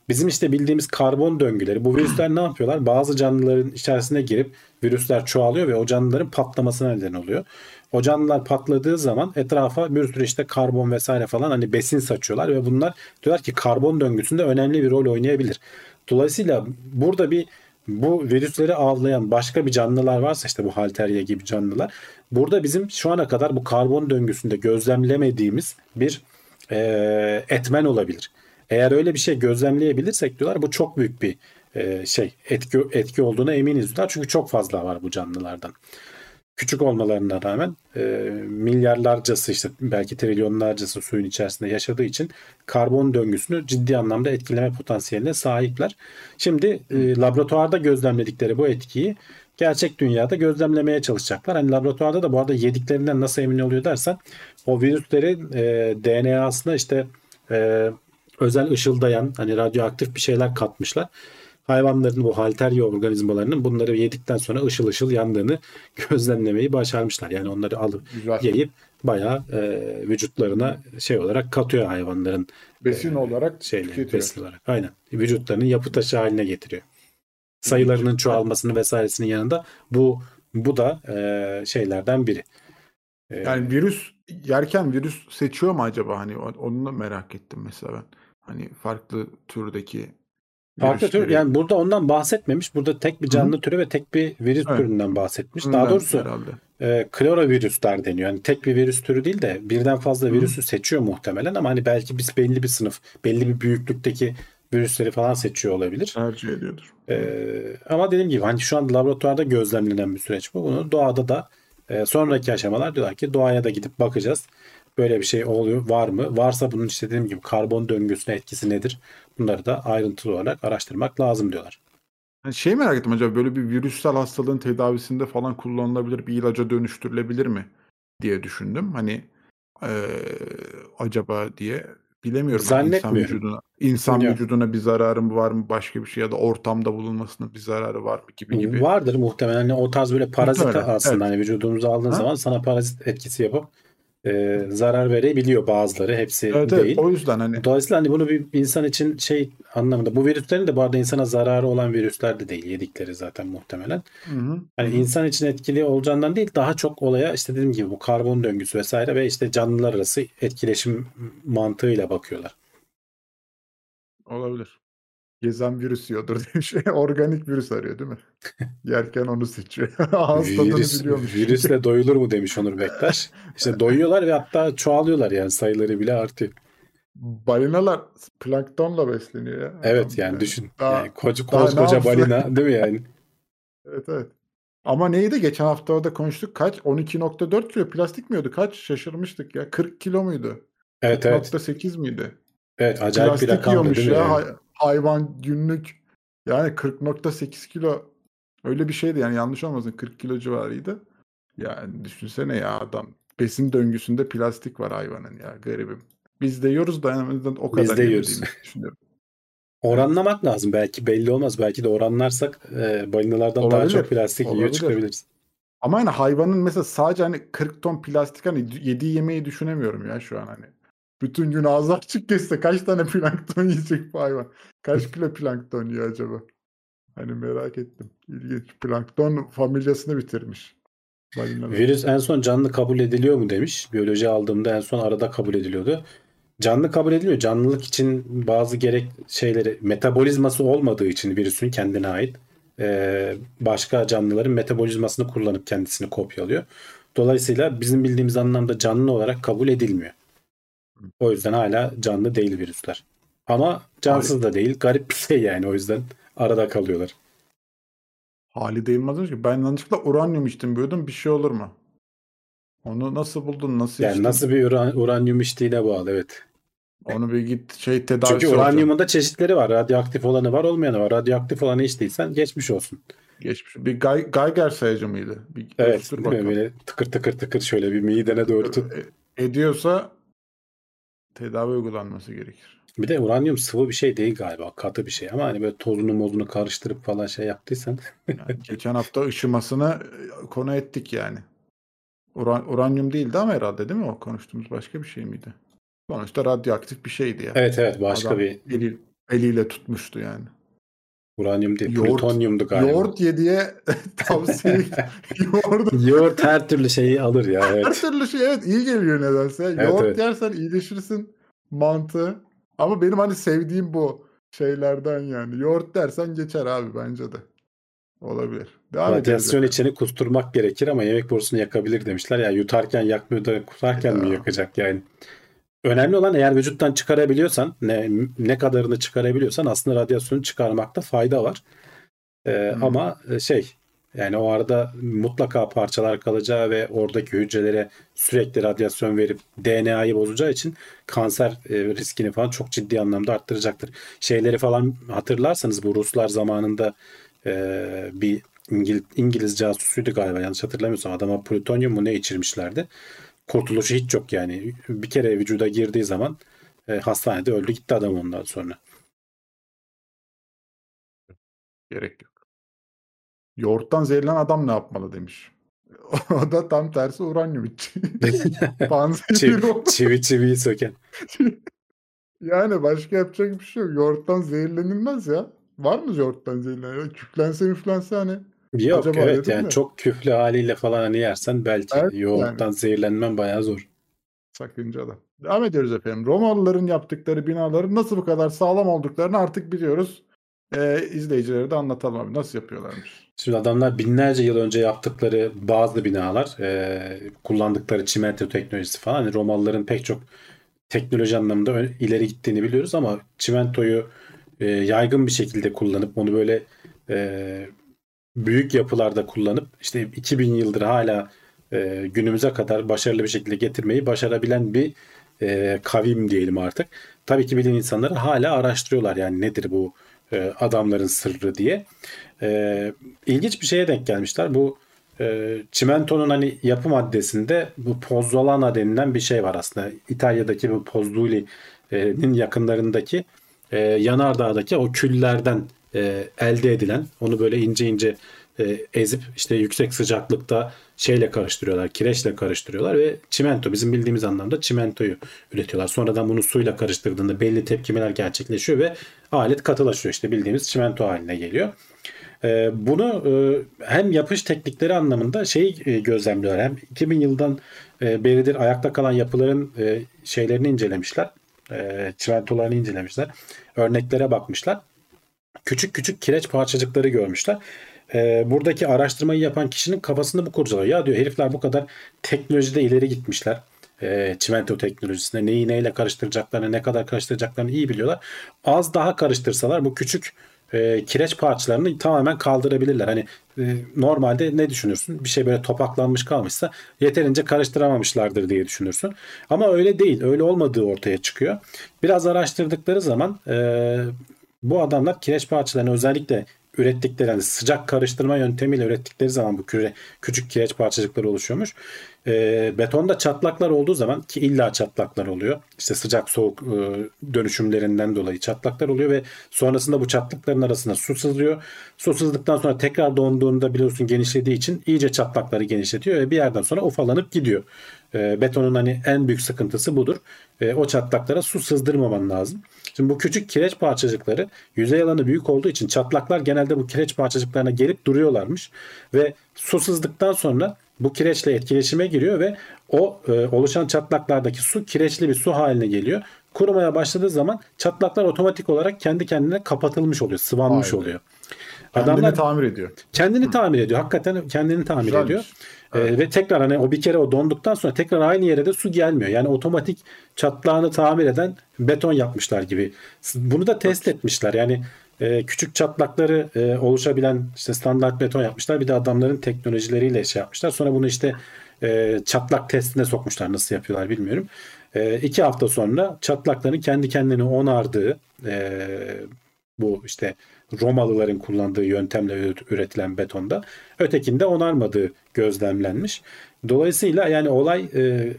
Bizim işte bildiğimiz karbon döngüleri. Bu virüsler ne yapıyorlar? Bazı canlıların içerisine girip virüsler çoğalıyor ve o canlıların patlamasına neden oluyor. O canlılar patladığı zaman etrafa bir sürü işte karbon vesaire falan hani besin saçıyorlar ve bunlar diyorlar ki karbon döngüsünde önemli bir rol oynayabilir. Dolayısıyla burada bir bu virüsleri avlayan başka bir canlılar varsa işte bu halterya gibi canlılar burada bizim şu ana kadar bu karbon döngüsünde gözlemlemediğimiz bir e, etmen olabilir. Eğer öyle bir şey gözlemleyebilirsek diyorlar bu çok büyük bir e, şey etki etki olduğuna eminiz diyorlar. Çünkü çok fazla var bu canlılardan. Küçük olmalarına rağmen e, milyarlarcası işte belki trilyonlarcası suyun içerisinde yaşadığı için karbon döngüsünü ciddi anlamda etkileme potansiyeline sahipler. Şimdi e, laboratuvarda gözlemledikleri bu etkiyi gerçek dünyada gözlemlemeye çalışacaklar. Hani laboratuvarda da bu arada yediklerinden nasıl emin oluyor dersen o virüslerin e, DNA'sına işte e, özel ışıldayan hani radyoaktif bir şeyler katmışlar. Hayvanların bu halterya organizmalarının bunları yedikten sonra ışıl ışıl yandığını gözlemlemeyi başarmışlar. Yani onları alıp Güzel. yiyip bayağı e, vücutlarına şey olarak katıyor hayvanların Besin olarak şeyleri tüketiyor. besin olarak. Aynen. Vücutlarının yapı taşı haline getiriyor. Sayılarının çoğalmasını vesairesinin yanında bu bu da e, şeylerden biri. E, Yani virüs yerken virüs seçiyor mu acaba hani onu da merak ettim mesela ben. Hani farklı türdeki Farklı tür yani burada ondan bahsetmemiş. Burada tek bir canlı türü ve tek bir virüs Evet. türünden bahsetmiş. Ondan Daha doğrusu herhalde. e, klorovirüsler deniyor. Yani tek bir virüs türü değil de birden fazla virüsü seçiyor muhtemelen ama hani belki biz belli bir sınıf, belli bir büyüklükteki virüsleri falan seçiyor olabilir. tercih ediyordur. Ee, ama dediğim gibi hani şu an laboratuvarda gözlemlenen bir süreç bu. Bunu doğada da e, sonraki aşamalar diyorlar ki doğaya da gidip bakacağız. Böyle bir şey oluyor var mı? Varsa bunun işte dediğim gibi karbon döngüsüne etkisi nedir? Bunları da ayrıntılı olarak araştırmak lazım diyorlar. Yani şey merak ettim acaba böyle bir virüsel hastalığın tedavisinde falan kullanılabilir bir ilaca dönüştürülebilir mi diye düşündüm. Hani eee, acaba diye bilemiyorum. Hani insan Zannetmiyorum. vücuduna insan Bilmiyorum. vücuduna bir zararı mı var mı başka bir şey ya da ortamda bulunmasının bir zararı var mı gibi gibi. Vardır muhtemelen. Hani o tarz böyle parazit Muhtemelen, aslında evet. hani vücudumuza aldığın Ha? zaman sana parazit etkisi yapıp e, zarar verebiliyor bazıları. Hepsi Evet, evet. değil. O yüzden hani Dolayısıyla hani bunu bir insan için şey anlamında bu virüslerin de bu arada insana zararı olan virüsler de değil yedikleri zaten muhtemelen. Hı hı. Hani insan için etkili olacağından değil daha çok olaya işte dediğim gibi bu karbon döngüsü vesaire ve işte canlılar arası etkileşim mantığıyla bakıyorlar. olabilir. Gezen virüs yiyordur demiş. Organik virüs arıyor değil mi? Yerken onu seçiyor. Ağız tadını Virüs, biliyormuş. virüsle doyulur mu demiş Onur Bektaş. İşte doyuyorlar ve hatta çoğalıyorlar yani sayıları bile artıyor. Balinalar planktonla besleniyor ya. Evet Adam yani düşün. Daha- Yani koca, daha koskoca balina değil mi yani? Evet evet. Ama neydi? Geçen hafta orada konuştuk. Kaç? 12.4 kilo plastik mi yiyordu? Kaç? Şaşırmıştık ya. 40 kilo muydu? Evet evet. 40.8 miydi? Evet acayip bir Plastik rakamdı yiyormuş değil mi? ya. yani? Hay- hayvan günlük. Yani 40.8 kilo öyle bir şeydi yani yanlış olmasın 40 kilo civarıydı. Yani düşünsene ya adam besin döngüsünde plastik var hayvanın ya garibim. Biz de yiyoruz da azından o Biz kadar de yemediğimizi yiyoruz. düşünüyorum. Oranlamak lazım. Belki belli olmaz. Belki de oranlarsak e, balinalardan daha Olabilir, çok plastik yiyor çıkabiliriz. Ama hani hayvanın mesela sadece hani 40 ton plastik hani yediği yemeği düşünemiyorum ya şu an hani. Bütün gün ağzı açık geçse kaç tane plankton yiyecek bu hayvan? Kaç kilo plankton yiyor acaba? Hani merak ettim. İlginç. Plankton familyasını bitirmiş. Balinalar. Virüs en son canlı kabul ediliyor mu demiş. Biyoloji aldığımda en son arada kabul ediliyordu. Canlı kabul ediliyor. Canlılık için bazı gerek şeyleri metabolizması olmadığı için virüsün kendine ait başka canlıların metabolizmasını kullanıp kendisini kopyalıyor. Dolayısıyla bizim bildiğimiz anlamda canlı olarak kabul edilmiyor. O yüzden hala canlı değil virüsler. Ama cansız da değil. Garip bir şey yani o yüzden arada kalıyorlar. Halide Yılmaz demiş ki ben yanlışlıkla uranyum içtim diyordum bir şey olur mu? Onu nasıl buldun? Nasıl Yani içtin? nasıl bir uran- uranyum içtiğine bağlı evet. Onu bir git şey tedavisi Çünkü uranyumun da çeşitleri var. Radyoaktif olanı var, olmayanı var. Radyoaktif olanı içtiysen geçmiş olsun. Geçmiş. Bir Gay- Geiger sayacı mıydı? Bir Evet, değil mi? Böyle tıkır tıkır tıkır şöyle bir midene doğru tut. E- ediyorsa tedavi uygulanması gerekir. Bir de uranyum sıvı bir şey değil galiba. Katı bir şey ama hani böyle tozunu mozunu karıştırıp falan şey yaptıysan. Yani geçen hafta ışımasını e, konu ettik yani. Uran, uranyum değildi ama herhalde değil mi o konuştuğumuz başka bir şey miydi? Sonuçta radyoaktif bir şeydi ya. evet evet başka Adam bir eli, eliyle tutmuştu yani. Uranyum değil. Yoğurt- Plütonyumdu galiba. Yoğurt ye diye tavsiye yoğurt Yoğurt her türlü şeyi alır ya her evet. türlü şey evet iyi geliyor nedense. Yoğurt evet. yersen iyileşirsin mantığı. Ama benim hani sevdiğim bu şeylerden yani. Yoğurt dersen geçer abi bence de. Olabilir. Devam. Radyasyon içeni kusturmak gerekir ama yemek borusunu yakabilir demişler. Ya yutarken yakmıyor da kusarken mi Ya. yakacak yani? Önemli olan eğer vücuttan çıkarabiliyorsan ne ne kadarını çıkarabiliyorsan aslında radyasyonu çıkarmakta fayda var. Ee, Hmm. Ama e, şey yani o arada mutlaka parçalar kalacağı ve oradaki hücrelere sürekli radyasyon verip DNA'yı bozacağı için kanser e, riskini falan çok ciddi anlamda arttıracaktır. Şeyleri falan hatırlarsanız bu Ruslar zamanında e, bir İngil, İngiliz casusuydu galiba yanlış hatırlamıyorsam adama plütonyum mu ne içirmişlerdi. Kurtuluşu hiç yok yani. Bir kere vücuda girdiği zaman e, hastanede öldü gitti adam ondan sonra. Gerek yok. Yoğurttan zehirlenen adam ne yapmalı demiş. o da tam tersi uranyum çivi, çivi çiviyi söken. Yani başka yapacak bir şey yok. Yoğurttan zehirlenilmez ya. Var mı yoğurttan zehirlenen? Küflense müflense hani. Yok Acaba evet yani de. çok küflü haliyle falan hani yersen belki Evet, yoğurttan zehirlenmen bayağı zor. Sakıncalı. Devam ediyoruz efendim. Romalıların yaptıkları binaların nasıl bu kadar sağlam olduklarını artık biliyoruz. Ee, izleyicilere de anlatalım abi. Nasıl yapıyorlarmış? Şimdi adamlar binlerce yıl önce yaptıkları bazı binalar, e, kullandıkları çimento teknolojisi falan hani Romalıların pek çok teknoloji anlamında ileri gittiğini biliyoruz ama çimentoyu e, yaygın bir şekilde kullanıp onu böyle e, büyük yapılarda kullanıp işte 2000 yıldır hala e, günümüze kadar başarılı bir şekilde getirmeyi başarabilen bir e, kavim diyelim artık. Tabii ki bilim insanları hala araştırıyorlar yani nedir bu e, adamların sırrı diye. E, ilginç bir şeye denk gelmişler. Bu e, çimentonun hani yapı maddesinde bu pozzolana denilen bir şey var aslında. İtalya'daki bu Pozzuoli'nin yakınlarındaki e, yanardağdaki o küllerden e, elde edilen onu böyle ince ince e, ezip işte yüksek sıcaklıkta şeyle karıştırıyorlar, kireçle karıştırıyorlar ve çimento bizim bildiğimiz anlamda çimentoyu üretiyorlar. Sonradan bunu suyla karıştırdığında belli tepkimeler gerçekleşiyor ve alet katılaşıyor. işte bildiğimiz çimento haline geliyor. E, bunu e, hem yapış teknikleri anlamında şey gözlemliyorlar. Hem 2000 yıldan beridir ayakta kalan yapıların şeylerini incelemişler. Çimentolarını incelemişler. Örneklere bakmışlar. Küçük küçük kireç parçacıkları görmüşler e, buradaki araştırmayı yapan kişinin kafasında bu kurcalıyor. Ya diyor herifler bu kadar teknolojide ileri gitmişler. E, çimento teknolojisinde neyi neyle karıştıracaklarını, ne kadar karıştıracaklarını iyi biliyorlar. Az daha karıştırsalar bu küçük e, kireç parçalarını tamamen kaldırabilirler. Hani e, normalde ne düşünürsün? Bir şey böyle topaklanmış kalmışsa yeterince karıştıramamışlardır diye düşünürsün. Ama öyle değil. Öyle olmadığı ortaya çıkıyor. Biraz araştırdıkları zaman e, bu adamlar kireç parçalarını özellikle ürettikleri yani sıcak karıştırma yöntemiyle ürettikleri zaman bu küre, küçük kireç parçacıkları oluşuyormuş. E, betonda çatlaklar olduğu zaman ki illa çatlaklar oluyor. İşte sıcak soğuk e, dönüşümlerinden dolayı çatlaklar oluyor ve sonrasında bu çatlakların arasında su sızlıyor. Su sızdıktan sonra tekrar donduğunda biliyorsun genişlediği için iyice çatlakları genişletiyor ve bir yerden sonra ufalanıp gidiyor. E, betonun hani en büyük sıkıntısı budur. E, o çatlaklara su sızdırmaman lazım. Şimdi bu küçük kireç parçacıkları yüzey alanı büyük olduğu için çatlaklar genelde bu kireç parçacıklarına gelip duruyorlarmış ve su sızdıktan sonra bu kireçle etkileşime giriyor ve o e, oluşan çatlaklardaki su kireçli bir su haline geliyor. Kurumaya başladığı zaman çatlaklar otomatik olarak kendi kendine kapatılmış oluyor, sıvanmış Aynen. oluyor. Kendini Adamlar tamir ediyor. kendini tamir ediyor. Hakikaten kendini tamir Güzelmiş. ediyor. Ee, Evet. ve tekrar hani o bir kere o donduktan sonra tekrar aynı yere de su gelmiyor. Yani otomatik çatlağını tamir eden beton yapmışlar gibi. Bunu da test etmişler. Yani e, küçük çatlakları e, oluşabilen işte standart beton yapmışlar. Bir de adamların teknolojileriyle şey yapmışlar. Sonra bunu işte e, çatlak testine sokmuşlar. Nasıl yapıyorlar bilmiyorum. E, iki hafta sonra çatlakların kendi kendini onardığı e, bu işte Romalıların kullandığı yöntemle üretilen betonda ötekinde onarmadığı gözlemlenmiş. Dolayısıyla yani olay e,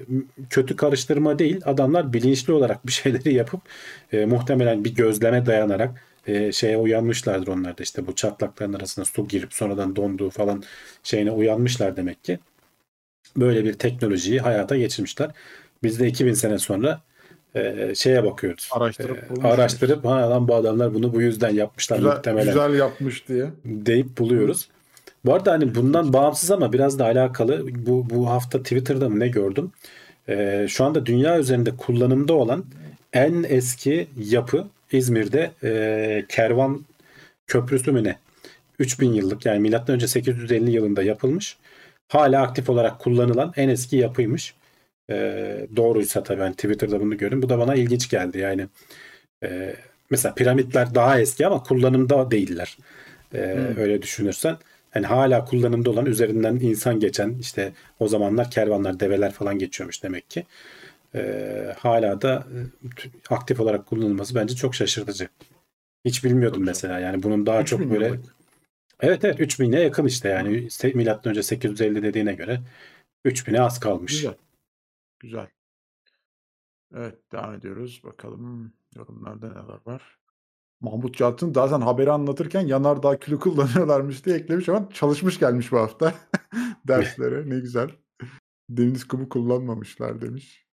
kötü karıştırma değil. Adamlar bilinçli olarak bir şeyleri yapıp e, muhtemelen bir gözleme dayanarak e, şeye uyanmışlardır onlar da işte bu çatlakların arasına su girip sonradan donduğu falan şeyine uyanmışlar demek ki. Böyle bir teknolojiyi hayata geçirmişler. Biz de 2000 sene sonra e, şeye bakıyoruz. Araştırıp E, bulmuşuz. araştırıp ha lan bu adamlar bunu bu yüzden yapmışlar Güzel, muhtemelen güzel yapmış diye. deyip buluyoruz. Bu arada hani bundan bağımsız ama biraz da alakalı bu bu hafta Twitter'da mı ne gördüm? Ee, şu anda dünya üzerinde kullanımda olan en eski yapı İzmir'de e, Kervan Köprüsü mü ne? 3000 yıllık yani milattan önce 850 yılında yapılmış. Hala aktif olarak kullanılan en eski yapıymış. Ee, doğruysa tabii ben Twitter'da bunu gördüm. Bu da bana ilginç geldi. Yani e, mesela piramitler daha eski ama kullanımda değiller. Ee, Hmm. Öyle düşünürsen. Yani hala kullanımda olan üzerinden insan geçen işte o zamanlar kervanlar, develer falan geçiyormuş demek ki. Ee, hala da e, aktif olarak kullanılması bence çok şaşırtıcı. Hiç bilmiyordum Çok mesela yani bunun daha 3000 çok böyle. Evet evet 3000'e yakın işte yani milattan önce 850 dediğine göre 3000'e az kalmış. Güzel. Güzel. Evet devam ediyoruz. Bakalım yorumlarda neler var. Mahmut Yalçın zaten haberi anlatırken yanardağ külü kullanıyorlarmış diye eklemiş ama çalışmış gelmiş bu hafta derslere. Ne güzel. Deniz kumu kullanmamışlar demiş.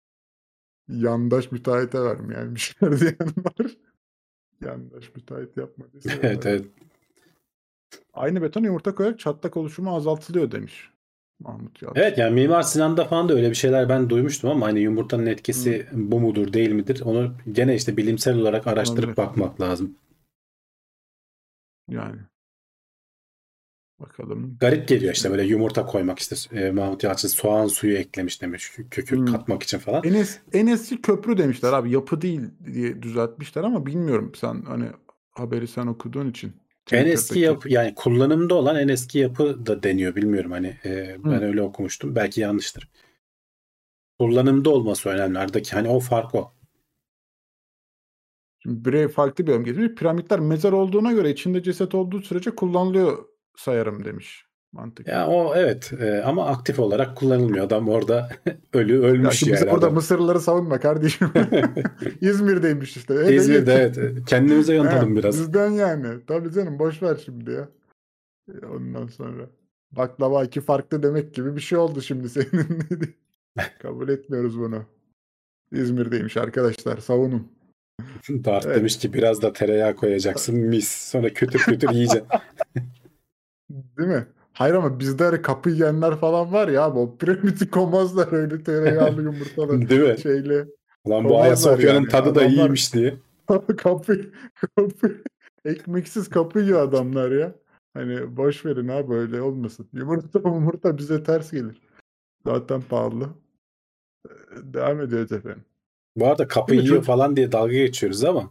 Yandaş müteahhite vermeyenmişler diyen var. Yandaş müteahhit yapmadıysa. Evet evet. Aynı beton yumurta koyarak çatlak oluşumu azaltılıyor demiş. Mahmut Yalçın. Evet yani Mimar Sinan'da falan da öyle bir şeyler ben duymuştum ama hani yumurtanın etkisi bu mudur değil midir? Onu gene işte bilimsel olarak araştırıp Olabilir. bakmak lazım. Yani. Bakalım. Garip geliyor işte böyle yumurta koymak işte e, Mahmut Yalçın soğan suyu eklemiş demiş kökü Hmm. katmak için falan. En, es, en eski köprü demişler abi. Yapı değil diye düzeltmişler ama bilmiyorum sen hani haberi sen okuduğun için. En eski yapı yani kullanımda olan en eski yapı da deniyor bilmiyorum hani e, ben Hı. öyle okumuştum belki yanlıştır. Kullanımda olması önemli aradaki hani o fark o. Şimdi birey farklı bir yorum getirmiş. Piramitler mezar olduğuna göre içinde ceset olduğu sürece kullanılıyor sayarım demiş. Mantık. Ya o evet e, ama aktif olarak kullanılmıyor. Adam orada ölü Ya ölmüş şimdi yani. bize burada adam. Mısırlıları savunma kardeşim. İzmir'deymiş işte. E, İzmir'de evet. Kendimize yontalım He, biraz. Bizden yani. Tabii canım boş ver şimdi ya. E, Ondan sonra. Baklava iki farklı demek gibi bir şey oldu şimdi senin. Kabul etmiyoruz bunu. İzmir'deymiş arkadaşlar savunun. Dart Evet. demiş ki biraz da tereyağı koyacaksın mis. Sonra kötür kötür yiyeceksin. Değil mi? Hayır ama bizde hani kapı yiyenler falan var ya abi o piramidi koymazlar öyle tereyağlı yumurtalı Değil mi? şeyle. Lan bu Ayasofya'nın yani. tadı da Adamlar- iyiymiş diye. kapı, kapı, ekmeksiz kapı yiyor adamlar ya. Hani boş verin abi öyle olmasın. Yumurta yumurta bize ters gelir. Zaten pahalı. Ee, Devam ediyoruz efendim. Bu arada kapı yiyor falan diye dalga geçiyoruz ama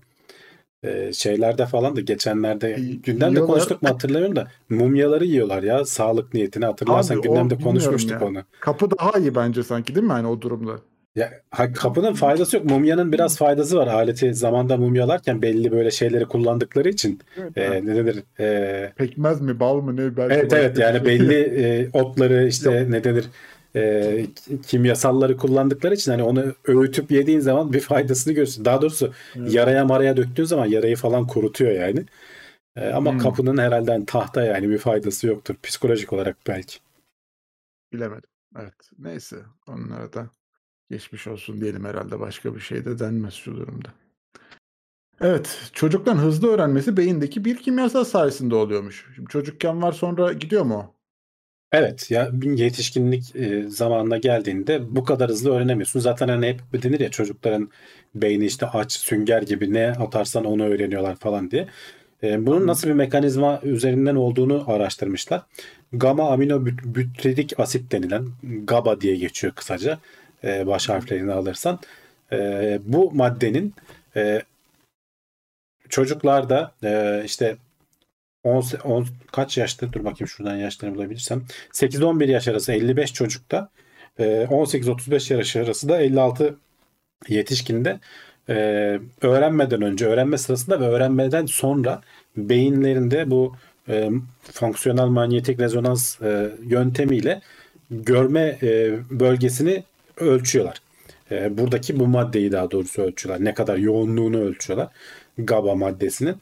e, şeylerde falan da geçenlerde gündemde yiyorlar. konuştuk mu hatırlamıyorum da mumyaları yiyorlar ya sağlık niyetine hatırlarsan Abi gündemde konuşmuştuk ya. onu. Kapı daha iyi bence sanki değil mi hani o durumda? Ya ha- kapının faydası yok. Mumyanın biraz faydası var. Aleti zamanda mumyalarken belli böyle şeyleri kullandıkları için Evet, e, ne denir? E, Pekmez mi bal mı ne belki evet evet yani şey. belli e, otları işte ne denir? E, kimyasalları kullandıkları için hani onu öğütüp yediğin zaman bir faydasını görürsün. Daha doğrusu Evet. yaraya maraya döktüğün zaman yarayı falan kurutuyor yani. E, ama Hmm. kapının herhalde hani tahta yani bir faydası yoktur. Psikolojik olarak belki. Bilemedim. Evet. Neyse. Onlara da geçmiş olsun diyelim herhalde. Başka bir şey de denmez şu durumda. Evet. Çocuktan hızlı öğrenmesi beyindeki bir kimyasal sayesinde oluyormuş. Şimdi çocukken var sonra gidiyor mu? Evet ya yetişkinlik e, zamanına geldiğinde bu kadar hızlı öğrenemiyorsun. Zaten hani hep denir ya çocukların beyni işte aç sünger gibi ne atarsan onu öğreniyorlar falan diye. E, bunun nasıl bir mekanizma üzerinden olduğunu araştırmışlar. Gamma amino büt- butyrik asit denilen GABA diye geçiyor kısaca e, baş harflerini alırsan. E, bu maddenin e, çocuklarda e, işte 10, 10 kaç yaşta dur bakayım şuradan yaşlarını bulabilirsem 8-11 yaş arası 55 çocukta e, 18-35 yaş arası da 56 yetişkinde e, öğrenmeden önce öğrenme sırasında ve öğrenmeden sonra beyinlerinde bu e, fonksiyonel manyetik rezonans e, yöntemiyle görme e, bölgesini ölçüyorlar. E, buradaki bu maddeyi daha doğrusu ölçüyorlar. Ne kadar yoğunluğunu ölçüyorlar. GABA maddesinin.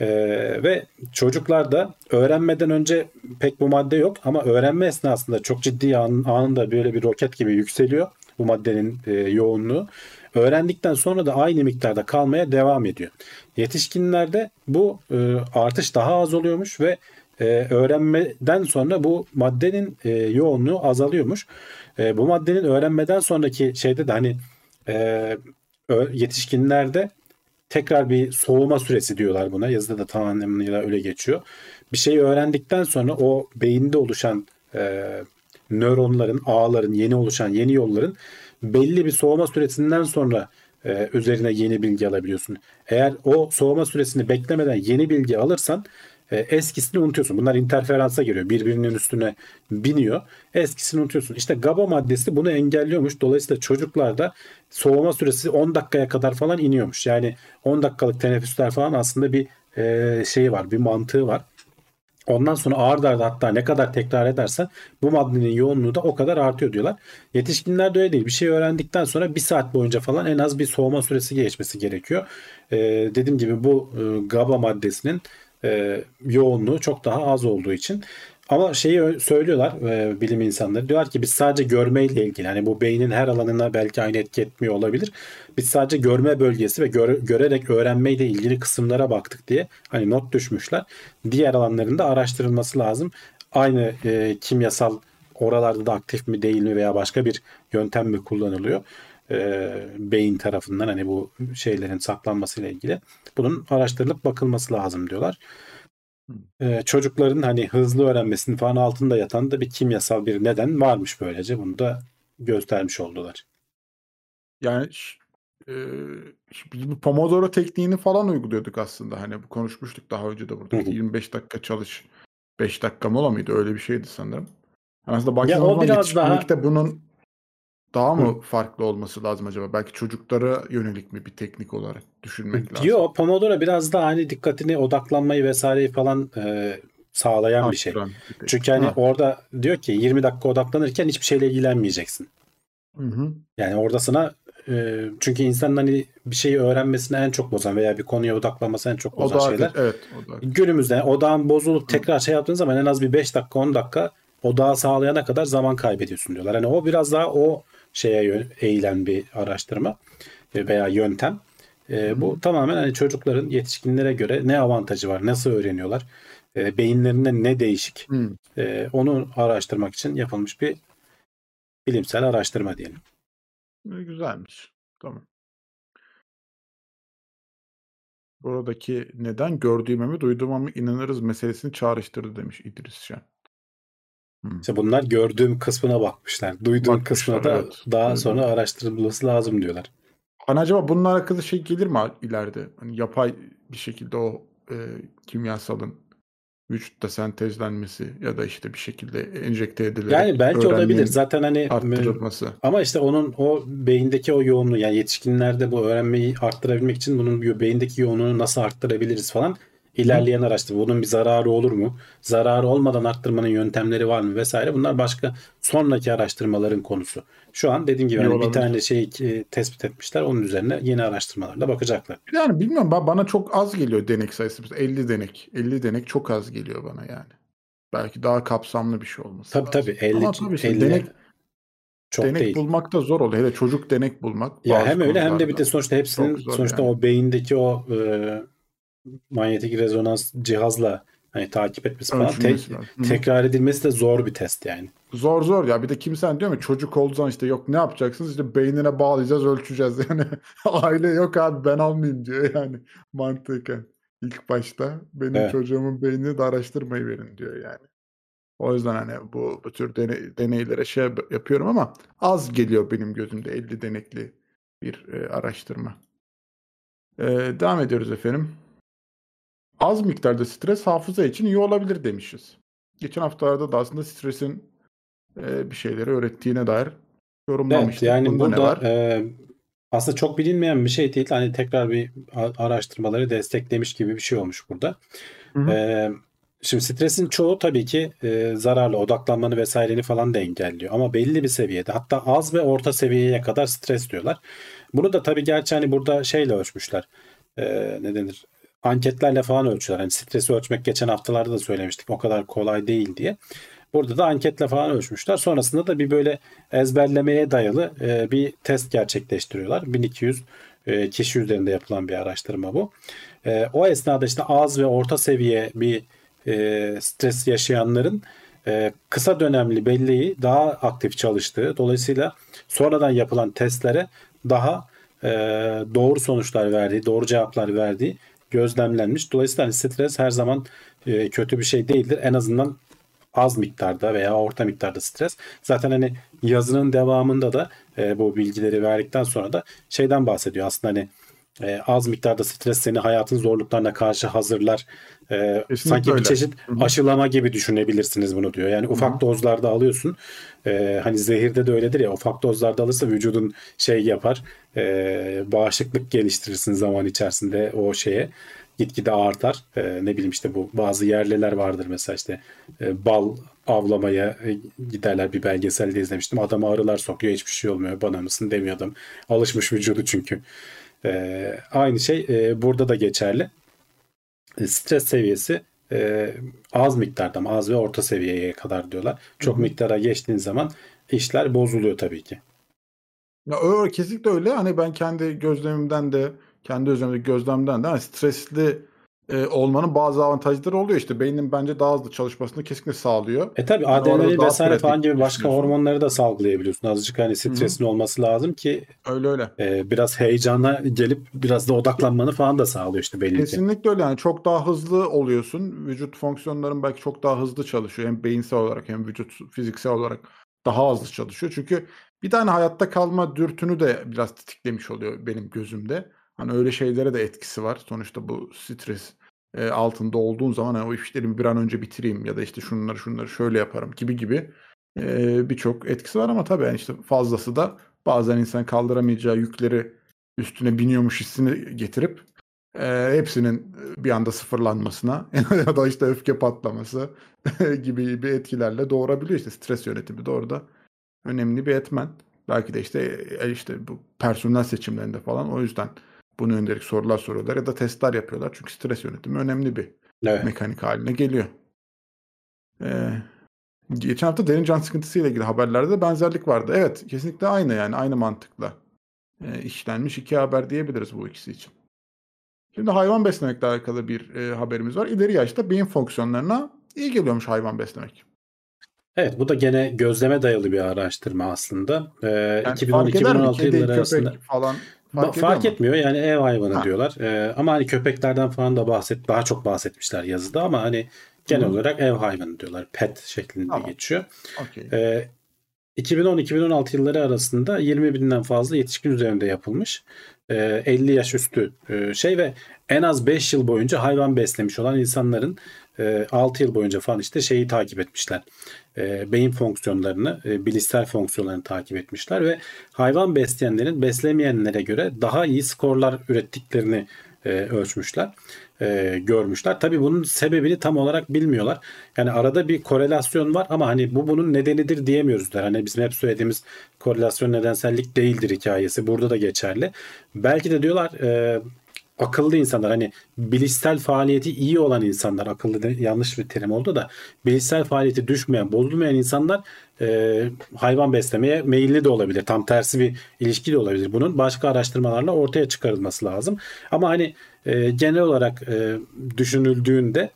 Ee, ve çocuklarda öğrenmeden önce pek bu madde yok ama öğrenme esnasında çok ciddi an, anında böyle bir roket gibi yükseliyor bu maddenin e, yoğunluğu. Öğrendikten sonra da aynı miktarda kalmaya devam ediyor. Yetişkinlerde bu e, artış daha az oluyormuş ve e, öğrenmeden sonra bu maddenin e, yoğunluğu azalıyormuş. E, bu maddenin öğrenmeden sonraki şeyde de hani e, yetişkinlerde tekrar bir soğuma süresi diyorlar buna. Yazıda da tam anlamıyla öyle geçiyor. Bir şeyi öğrendikten sonra o beyinde oluşan e, nöronların, ağların, yeni oluşan yeni yolların belli bir soğuma süresinden sonra e, üzerine yeni bilgi alabiliyorsun. Eğer o soğuma süresini beklemeden yeni bilgi alırsan e, eskisini unutuyorsun. Bunlar interferansa giriyor. Birbirinin üstüne biniyor. Eskisini unutuyorsun. İşte GABA maddesi bunu engelliyormuş. Dolayısıyla çocuklarda soğuma süresi 10 dakikaya kadar falan iniyormuş. Yani 10 dakikalık teneffüsler falan aslında bir e, şeyi var, bir mantığı var. Ondan sonra ağır arda hatta ne kadar tekrar edersen bu maddenin yoğunluğu da o kadar artıyor diyorlar. Yetişkinlerde öyle değil. Bir şey öğrendikten sonra bir saat boyunca falan en az bir soğuma süresi geçmesi gerekiyor. Ee, dediğim gibi bu e, GABA maddesinin e, yoğunluğu çok daha az olduğu için. Ama şeyi söylüyorlar e, bilim insanları diyorlar ki biz sadece görmeyle ilgili hani bu beynin her alanına belki aynı etki etmiyor olabilir. Biz sadece görme bölgesi ve göre- görerek öğrenmeyle ilgili kısımlara baktık diye hani not düşmüşler. Diğer alanların da araştırılması lazım. Aynı e, kimyasal oralarda da aktif mi değil mi veya başka bir yöntem mi kullanılıyor? E, beyin tarafından hani bu şeylerin saklanmasıyla ilgili. Bunun araştırılıp bakılması lazım diyorlar. Ee, çocukların hani hızlı öğrenmesinin falan altında yatan da bir kimyasal bir neden varmış böylece. Bunu da göstermiş oldular. Yani e, bu Pomodoro tekniğini falan uyguluyorduk aslında. Hani bu konuşmuştuk daha önce de burada. Hı hı. 25 dakika çalış, 5 dakika mola mıydı? Öyle bir şeydi sanırım. Yani aslında o zaman biraz daha- yetişkinlikte bunun daha mı farklı olması lazım acaba? Belki çocuklara yönelik mi bir teknik olarak düşünmek lazım? Yok Pomodoro biraz daha hani dikkatini odaklanmayı vesaireyi falan e, sağlayan bir şey. Bir. Çünkü hani Ha. orada diyor ki 20 dakika odaklanırken hiçbir şeyle ilgilenmeyeceksin. Hı hı. Yani orada sana e, çünkü insanın hani bir şeyi öğrenmesine en çok bozan veya bir konuya odaklanması en çok bozan da şeyler. evet. O da Günümüzde odağın bozulup tekrar şey yaptığın zaman en az bir 5 dakika 10 dakika odağı sağlayana kadar zaman kaybediyorsun diyorlar. Hani o biraz daha o şeye eğilen bir araştırma e, veya yöntem. E, bu tamamen hani çocukların yetişkinlere göre ne avantajı var, nasıl öğreniyorlar, e, beyinlerinde ne değişik, e, onu araştırmak için yapılmış bir bilimsel araştırma diyelim. Güzelmiş. Tamam. Buradaki neden gördüğüme mi duyduğuma mı inanırız meselesini çağrıştırdı demiş İdris Şen. İşte bunlar gördüğüm kısmına bakmışlar. Duyduğum Bakmışlar, kısmına da evet. daha Evet. sonra araştırılması lazım diyorlar. Hani acaba bununla alakalı şey gelir mi ileride? Hani yapay bir şekilde o e, kimyasalın vücutta sentezlenmesi ya da işte bir şekilde enjekte edilerek Yani belki olabilir. Zaten hani arttırılması. Ama işte onun o beyindeki o yoğunluğu yani yetişkinlerde bu öğrenmeyi arttırabilmek için bunun beyindeki yoğunluğunu nasıl arttırabiliriz falan ilerleyen araştırma. Bunun bir zararı olur mu? Zararı olmadan arttırmanın yöntemleri var mı vesaire. Bunlar başka sonraki araştırmaların konusu. Şu an dediğim gibi hani bir tane şey e, tespit etmişler. Onun üzerine yeni araştırmalarla bakacaklar. Yani bilmiyorum ba- bana çok az geliyor denek sayısı. Mesela 50 denek. 50 denek çok az geliyor bana yani. Belki daha kapsamlı bir şey olması Tabii lazım. tabii 50, Ama tabii işte 50 denek, çok denek değil. bulmak da zor oluyor. Hele çocuk denek bulmak. Ya hem öyle hem de bir de sonuçta hepsinin sonuçta yani. o beyindeki o e, manyetik rezonans cihazla hani takip etmesi falan. Hı. tekrar edilmesi de zor bir test yani. Zor zor ya. Bir de kimsen diyor mu çocuk olduğu zaman işte yok ne yapacaksınız? İşte beynine bağlayacağız ölçeceğiz yani. Aile yok abi ben almayayım diyor yani mantıken. İlk başta benim Evet. çocuğumun beynini de araştırmayı verin diyor yani. O yüzden hani bu, bu tür deney- deneylere şey yap- yapıyorum ama az geliyor benim gözümde 50 denekli bir e, araştırma. E, devam ediyoruz efendim. Az miktarda stres hafıza için iyi olabilir demişiz. Geçen haftalarda da aslında stresin e, bir şeyleri öğrettiğine dair Evet yorumlamıştık. yani Bunda burada e, aslında çok bilinmeyen bir şey değil. Hani tekrar bir araştırmaları desteklemiş gibi bir şey olmuş burada. Hı hı. E, şimdi stresin çoğu tabii ki e, zararlı odaklanmanı vesaireni falan da engelliyor. Ama belli bir seviyede hatta az ve orta seviyeye kadar stres diyorlar. Bunu da tabii gerçi hani burada şeyle ölçmüşler. E, ne denir? Anketlerle falan ölçüyorlar. Hani stresi ölçmek geçen haftalarda da söylemiştik. O kadar kolay değil diye. Burada da anketle falan ölçmüşler. Sonrasında da bir böyle ezberlemeye dayalı e, bir test gerçekleştiriyorlar. 1200 e, kişi üzerinde yapılan bir araştırma bu. E, o esnada işte az ve orta seviye bir e, stres yaşayanların e, kısa dönemli belleği daha aktif çalıştığı, dolayısıyla sonradan yapılan testlere daha e, doğru sonuçlar verdiği, doğru cevaplar verdiği gözlemlenmiş. Dolayısıyla hani stres her zaman e, kötü bir şey değildir. En azından az miktarda veya orta miktarda stres. Zaten hani yazının devamında da e, bu bilgileri verdikten sonra da şeyden bahsediyor. Aslında hani e, az miktarda stres seni hayatın zorluklarına karşı hazırlar. E, sanki bir öyle. çeşit Hı hı. aşılama gibi düşünebilirsiniz bunu diyor. Yani ufak dozlarda alıyorsun. E, hani zehirde de öyledir ya ufak dozlarda alırsa vücudun şey yapar. E, bağışıklık geliştirirsin zaman içerisinde o şeye gitgide artar. E, ne bileyim işte bu bazı yerliler vardır mesela işte e, bal avlamaya e, giderler bir belgeselde izlemiştim. Adama arılar sokuyor hiçbir şey olmuyor. Bana mısın demiyor adam. Alışmış vücudu çünkü. E, aynı şey e, burada da geçerli. E, stres seviyesi e, az miktarda ama az ve orta seviyeye kadar diyorlar. Çok Hı hı. miktara geçtiğin zaman işler bozuluyor tabii ki. Ya öyle kesinlikle öyle. Hani ben kendi gözlemimden de kendi özlemimdeki gözlemden de hani stresli e, olmanın bazı avantajları oluyor. İşte beynin bence daha hızlı çalışmasını kesinlikle sağlıyor. E tabii Yani adrenalin vesaire falan gibi başka hormonları da salgılayabiliyorsun. Azıcık hani stresin olması lazım ki Öyle öyle. e, biraz heyecana gelip biraz da odaklanmanı falan da sağlıyor işte belli ki. Kesinlikle öyle yani çok daha hızlı oluyorsun. Vücut fonksiyonların belki çok daha hızlı çalışıyor. Hem beyinsel olarak hem vücut fiziksel olarak daha hızlı çalışıyor. Çünkü bir tane hayatta kalma dürtünü de biraz tetiklemiş oluyor benim gözümde. Hani öyle şeylere de etkisi var. Sonuçta bu stres e, altında olduğun zaman hani o işlerimi bir an önce bitireyim ya da işte şunları şunları şöyle yaparım gibi gibi Eee, birçok etkisi var ama tabii, yani, işte, fazlası da bazen insan kaldıramayacağı yükleri üstüne biniyormuş hissini getirip, eee, hepsinin, bir anda sıfırlanmasına ya da, işte, öfke patlaması gibi bir etkilerle doğurabiliyor. İşte, stres yönetimi de orada önemli bir etmen. Belki de, işte, eee, işte, bu personel seçimlerinde falan o yüzden buna yönelik sorular soruyorlar ya da testler yapıyorlar. Çünkü stres yönetimi önemli bir Evet. mekanik hâline geliyor. Eee, geçen hafta derin can sıkıntısıyla ilgili haberlerde benzerlik vardı. Evet, kesinlikle aynı, yani, aynı mantıkla, eee, işlenmiş 2 haber diyebiliriz bu ikisi için. Şimdi hayvan beslemekle alakalı bir, eee, haberimiz var. İleri yaşta beyin fonksiyonlarına iyi geliyormuş hayvan beslemek. Evet, bu da gene gözleme dayalı bir araştırma aslında. Eee, Yani, fark eder mi? 2010-2016 Kedi, yılları köpek arasında falan fark ediyor fark etmiyor, yani, ev hayvanı Ha. diyorlar. Eee, ama, hani, köpeklerden falan da bahset daha çok bahsetmişler yazıda ama, hani, genel hı. olarak ev hayvanı diyorlar. Pet şeklinde Tamam. geçiyor. Okay. Eee, 2010-2016 yılları arasında 20.000'den fazla yetişkin üzerinde yapılmış, eee, 50 yaş üstü, eee, şey ve en az 5 yıl boyunca hayvan beslemiş olan insanların, eee, 6 yıl boyunca falan, işte, şeyi takip etmişler, eee, beyin fonksiyonlarını, eee, bilişsel fonksiyonlarını takip etmişler ve hayvan besleyenlerin beslemeyenlere göre daha iyi skorlar ürettiklerini, eee, ölçmüşler, eee, görmüşler. Tabii bunun sebebini tam olarak bilmiyorlar. Yani, arada bir korelasyon var ama, hani, bu bunun nedenidir diyemiyoruz da. Hani, bizim hep söylediğimiz korelasyon nedensellik değildir hikâyesi burada da geçerli. Belki de diyorlar, eee, akıllı insanlar, hani, bilişsel faaliyeti iyi olan insanlar, akıllı de yanlış bir terim oldu da, bilişsel faaliyeti düşmeyen, bozulmayan insanlar, eee, hayvan beslemeye meyilli de olabilir. Tam tersi bir ilişki de olabilir. Bunun başka araştırmalarla ortaya çıkarılması lazım. Ama, hani, eee, genel olarak, eee, düşünüldüğünde,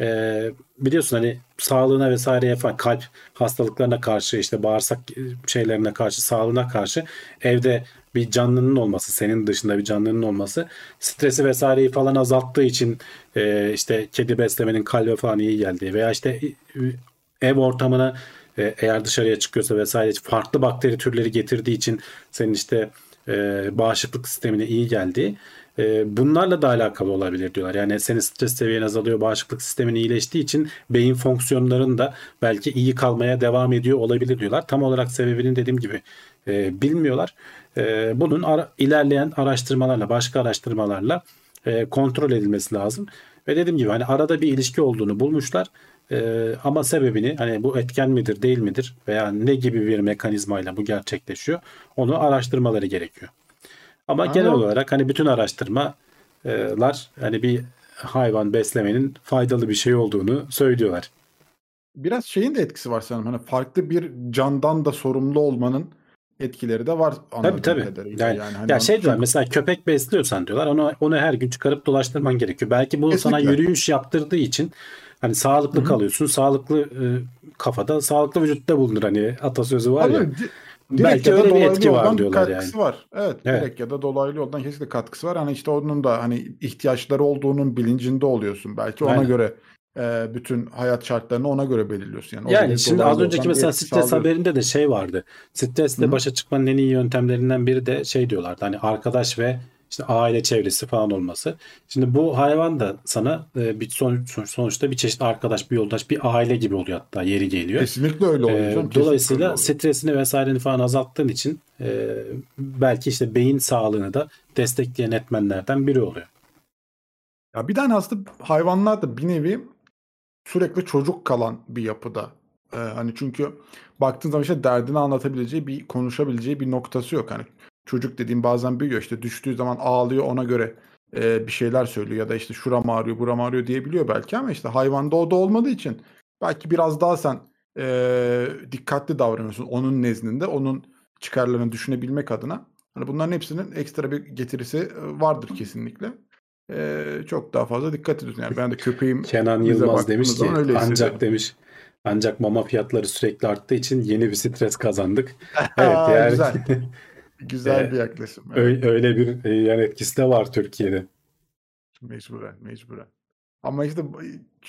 eee, biliyorsun, hani, sağlığına vs.ye falan kalp hastalıklarına karşı, işte, bağırsak, şeylerine karşı, sağlığına karşı evde bir canlının olması, senin dışında bir canlının olması stresi vs.yi falan azalttığı için, eee, işte, kedi beslemenin kalbe falan iyi geldiği veya, işte, ü ev ortamına, eee, eğer dışarıya çıkıyorsa vs. farklı bakteri türleri getirdiği için senin, işte, eee, bağışıklık sistemine iyi geldiği, eee, bunlarla da alakalı olabilir diyorlar. Yani, senin stres seviyen azalıyor, bağışıklık sistemin iyileştiği için beyin fonksiyonların da belki iyi kalmaya devam ediyor olabilir diyorlar. Tam olarak sebebini dediğim gibi, eee, bilmiyorlar. Eee, bunun ara ilerleyen araştırmalarla, başka araştırmalarla, eee, kontrol edilmesi lazım ve dediğim gibi, hani, arada bir ilişki olduğunu bulmuşlar, eee, ama sebebini, hani, bu etken midir, değil midir veya ne gibi bir mekanizmayla bu gerçekleşiyor, onu araştırmaları gerekiyor. Ama Ama genel olarak, hani, bütün araştırma eee, lar, hani, bir hayvan beslemenin faydalı bir şey olduğunu söylüyorlar. Biraz şeyin de etkisi var sanırım, hani, farklı bir candan da sorumlu olmanın etkileri de var Tabii, tabii. kadarıyla. Yani, Yani, hani, ya, şey diyorlar çünkü mesela köpek besliyorsan diyorlar, onu onu her gün çıkarıp dolaştırman gerekiyor. Belki bu sana Kesinlikle. yürüyüş yaptırdığı için, hani, sağlıklı hı. kalıyorsun. Sağlıklı, eee, kafada sağlıklı vücutta bulunur, hani, atasözü var ya. Tabii, di direkt Belki ya da öyle bir etki var diyorlar yani. katkısı var. Evet, Evet. direkt ya da dolaylı yoldan kesinlikle katkısı var. Hani, işte, onun da, hani, ihtiyaçları olduğunun bilincinde oluyorsun. Belki ona Aynen. göre, eee, bütün hayat şartlarını ona göre belirliyorsun. Yani, Yani, şimdi az önceki mesela stres haberinde de şey vardı. Stresle başa çıkmanın en iyi yöntemlerinden biri de şey diyorlardı, hani, arkadaş ve, işte, aile çevresi falan olması. Şimdi bu hayvan da sana, eee, bir sonuç sonuçta bir çeşit arkadaş, bir yoldaş, bir aile gibi oluyor hatta yeri geliyor. Kesinlikle öyle oluyor canım. Öyle dolayısıyla oluyor. stresini vs.ni falan azalttığın için, eee, belki, işte, beyin sağlığını da destekleyen etmenlerden biri oluyor. Ya, bir hani, aslında hayvanlar da bir nevi sürekli çocuk kalan bir yapıda. Eee, hani, çünkü baktığın zaman, işte, derdini anlatabileceği, bir konuşabileceği bir noktası yok. Hani, çocuk dediğin bazen büyüyor, işte, düştüğü zaman ağlıyor, ona göre, eee, bir şeyler söylüyor ya da, işte, şuram ağrıyor, buram ağrıyor diyebiliyor belki ama, işte, hayvanda o da olmadığı için belki biraz daha sen, eee, dikkatli davranıyorsun onun nezdinde, onun çıkarlarını düşünebilmek adına. Hani, bunların hepsinin ekstra bir getirisi, eee, vardır kesinlikle. Eee, çok daha fazla dikkat ediyorsun. Yani, ben de köpeğim Kenan Yılmaz demiş ki ancak demiş ancak mama fiyatları sürekli arttığı için yeni bir stres kazandık. Evet, yani Güzel. Güzel eee, bir yaklaşım. Evet. öy öyle bir, eee, yan etkisi de var Türkiye'de. Mecburen, mecburen. Ama, işte,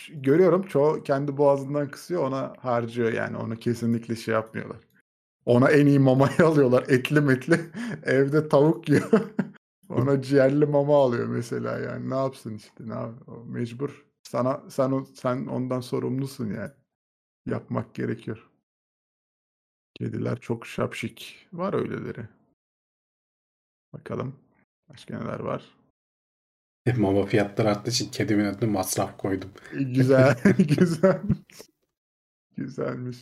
görüyorum çoğu kendi boğazından kısıyor, ona harcıyor yani. Onu kesinlikle şey yapmıyorlar. Ona en iyi mamayı alıyorlar. Etli metli. Evde tavuk yiyor. Ona ciğerli mama alıyor mesela yani. Ne yapsın işte, ne yap mecbur. Sana sen sen ondan sorumlusun yani. Yapmak gerekiyor. Kediler çok şapşik. Var öyleleri. Bakalım. Başka neler var? Mama fiyatları arttığı için kedimin adını masraf koydum. Güzel. güzel. Güzelmiş.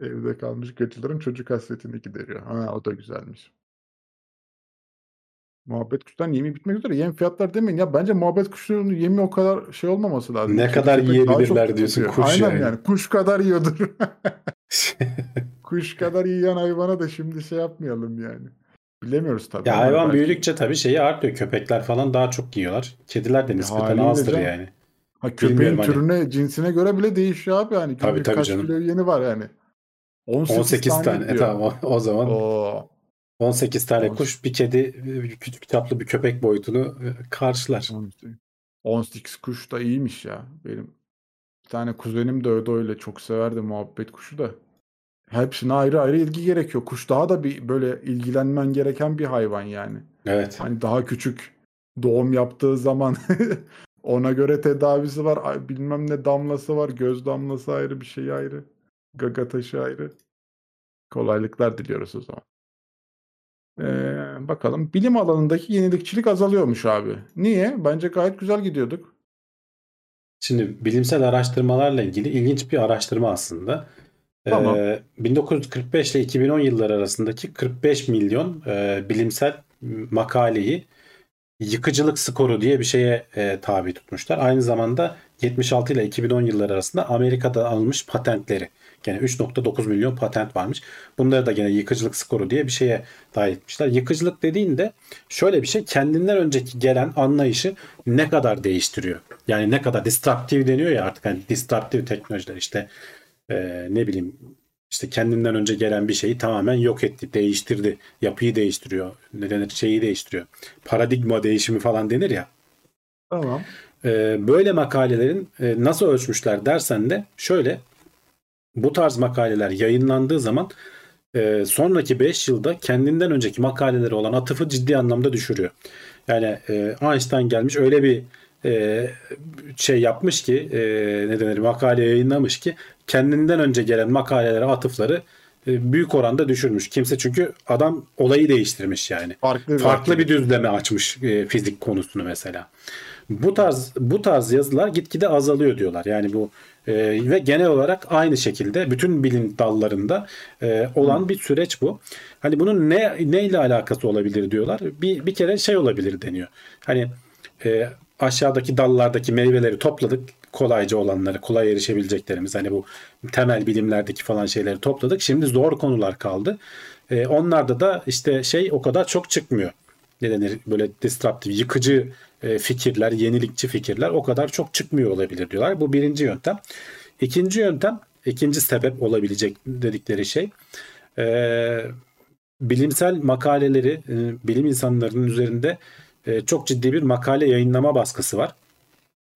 Evde kalmış gacıların çocuk hasretini gideriyor. Ha o da güzelmiş. Muhabbet kuştan yemi bitmek üzere. Yem fiyatlar demeyin. Ya bence muhabbet kuşlarının yemi o kadar şey olmaması lazım. Ne Kedi kadar yiyebilirler diyorsun, tüketiyor. kuş Aynen yani. yani. Kuş kadar yiyordur. kuş kadar yiyen hayvana da şimdi şey yapmayalım yani. Bilemiyoruz tabii. ya hayvan belki- büyüdükçe tabii şeyi artıyor. Köpekler falan daha çok yiyorlar. Kediler de nispeten azdır canım. yani. Ha, köpeğin Bilmiyorum hani. türüne, cinsine göre bile değişiyor abi. Yani Tabii, tabii kaç canım. kilo yeni var yani. 18, 18 tane. E, diyor. tamam o, o zaman Oo. 18 tane On- kuş bir kedi küçük çaplı bir köpek boyutunu e, karşılar. 18 kuş da iyiymiş ya. Benim bir tane kuzenim de öyle öyle çok severdi muhabbet kuşu da. Hepsine ayrı ayrı ilgi gerekiyor. Kuş daha da bir böyle ilgilenmen gereken bir hayvan yani. Evet. Hani daha küçük doğum yaptığı zaman ona göre tedavisi var. Bilmem ne damlası var. Göz damlası ayrı bir şey ayrı. Gaga taşı ayrı. Kolaylıklar diliyoruz o zaman. Ee, bakalım. Bilim alanındaki yenilikçilik azalıyormuş abi. Niye? Bence gayet güzel gidiyorduk. Şimdi bilimsel araştırmalarla ilgili ilginç bir araştırma aslında. Tamam. Ee, 1945 ile 2010 yılları arasındaki 45 milyon e, bilimsel makaleyi yıkıcılık skoru diye bir şeye e, tabi tutmuşlar. Aynı zamanda 76 ile 2010 yılları arasında Amerika'da alınmış patentleri. Gene 3.9 milyon patent varmış. Bunları da gene yıkıcılık skoru diye bir şeye dahil etmişler. Yıkıcılık dediğinde şöyle bir şey kendinden önceki gelen anlayışı ne kadar değiştiriyor. Yani ne kadar disruptive deniyor ya artık hani disruptive teknolojiler işte e, ne bileyim işte kendinden önce gelen bir şeyi tamamen yok etti, değiştirdi. Yapıyı değiştiriyor. Ne denir? Şeyi değiştiriyor. Paradigma değişimi falan denir ya. Tamam. Ee, böyle makalelerin e, nasıl ölçmüşler dersen de şöyle bu tarz makaleler yayınlandığı zaman e, sonraki 5 yılda kendinden önceki makalelere olan atıfı ciddi anlamda düşürüyor. Yani e, Einstein gelmiş öyle bir e, şey yapmış ki e, ne denir makale yayınlamış ki kendinden önce gelen makalelere atıfları e, büyük oranda düşürmüş. Kimse çünkü adam olayı değiştirmiş yani Farklı, farklı bir düzleme açmış e, fizik konusunu mesela. Bu tarz bu tarz yazılar gitgide azalıyor diyorlar. Yani bu e, ve genel olarak aynı şekilde bütün bilim dallarında e, olan bir süreç bu. Hani bunun ne neyle alakası olabilir diyorlar. Bir bir kere şey olabilir deniyor. Hani e, aşağıdaki dallardaki meyveleri topladık kolayca olanları, kolay erişebileceklerimiz hani bu temel bilimlerdeki falan şeyleri topladık. Şimdi zor konular kaldı. E, onlarda da işte şey o kadar çok çıkmıyor. Ne denir böyle disruptive, yıkıcı fikirler, yenilikçi fikirler o kadar çok çıkmıyor olabilir diyorlar. Bu birinci yöntem. İkinci yöntem, ikinci sebep olabilecek dedikleri şey e, bilimsel makaleleri e, bilim insanlarının üzerinde e, çok ciddi bir makale yayınlama baskısı var.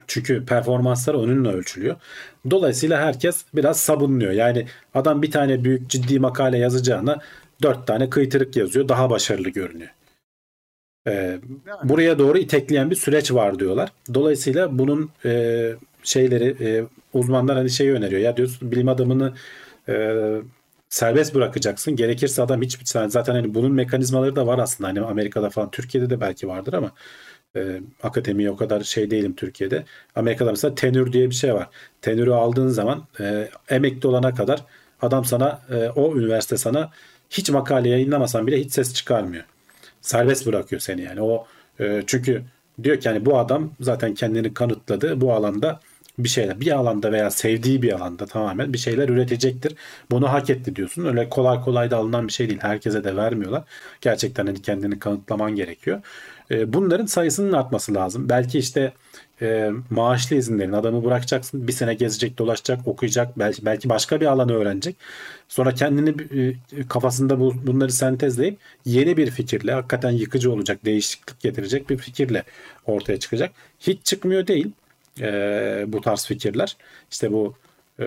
Çünkü performanslar onunla ölçülüyor. Dolayısıyla herkes biraz sabunluyor. Yani adam bir tane büyük ciddi makale yazacağına dört tane kıytırık yazıyor. Daha başarılı görünüyor. Ee, Yani. buraya doğru itekleyen bir süreç var diyorlar. Dolayısıyla bunun e, şeyleri e, uzmanlar hani şeyi öneriyor. Ya diyorsun bilim adamını e, serbest bırakacaksın. Gerekirse adam hiç zaten hani bunun mekanizmaları da var aslında. Hani Amerika'da falan Türkiye'de de belki vardır ama e, akademiye o kadar şey değilim Türkiye'de. Amerika'da mesela tenür diye bir şey var. Tenürü aldığın zaman e, emekli olana kadar adam sana e, o üniversite sana hiç makale yayınlamasan bile hiç ses çıkarmıyor. Serbest bırakıyor seni yani. O e, çünkü diyor ki hani bu adam zaten kendini kanıtladı. Bu alanda bir şeyler bir alanda veya sevdiği bir alanda tamamen bir şeyler üretecektir. Bunu hak etti diyorsun. Öyle kolay kolay da alınan bir şey değil. Herkese de vermiyorlar. Gerçekten hani kendini kanıtlaman gerekiyor. E, bunların sayısının artması lazım. Belki işte e, maaşlı izinlerin adamı bırakacaksın. Bir sene gezecek, dolaşacak, okuyacak. Belki, belki başka bir alanı öğrenecek. Sonra kendini e, kafasında bu, bunları sentezleyip yeni bir fikirle hakikaten yıkıcı olacak, değişiklik getirecek bir fikirle ortaya çıkacak. Hiç çıkmıyor değil e, bu tarz fikirler. İşte bu e,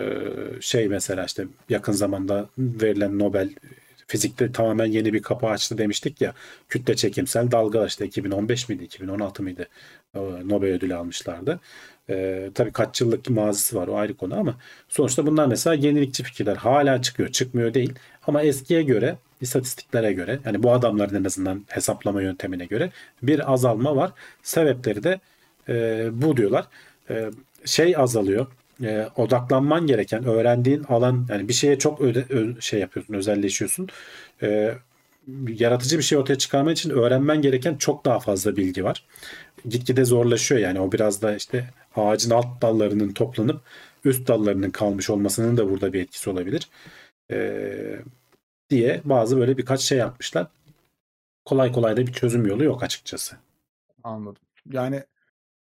şey mesela işte yakın zamanda verilen Nobel fizikte tamamen yeni bir kapı açtı demiştik ya. Kütle çekimsel dalga işte 2015 miydi 2016 mıydı Nobel ödülü almışlardı. E, tabii kaç yıllık mazisi var o ayrı konu ama sonuçta bunlar mesela yenilikçi fikirler hala çıkıyor çıkmıyor değil ama eskiye göre istatistiklere göre yani bu adamların en azından hesaplama yöntemine göre bir azalma var. Sebepleri de e, bu diyorlar. E, şey azalıyor. E, odaklanman gereken, öğrendiğin alan yani bir şeye çok öde, ö, şey yapıyorsun, özelleşiyorsun. E, yaratıcı bir şey ortaya çıkarman için öğrenmen gereken çok daha fazla bilgi var. Gitgide zorlaşıyor yani o biraz da işte ağacın alt dallarının toplanıp üst dallarının kalmış olmasının da burada bir etkisi olabilir. Ee, diye bazı böyle birkaç şey yapmışlar. Kolay kolay da bir çözüm yolu yok açıkçası. Anladım. Yani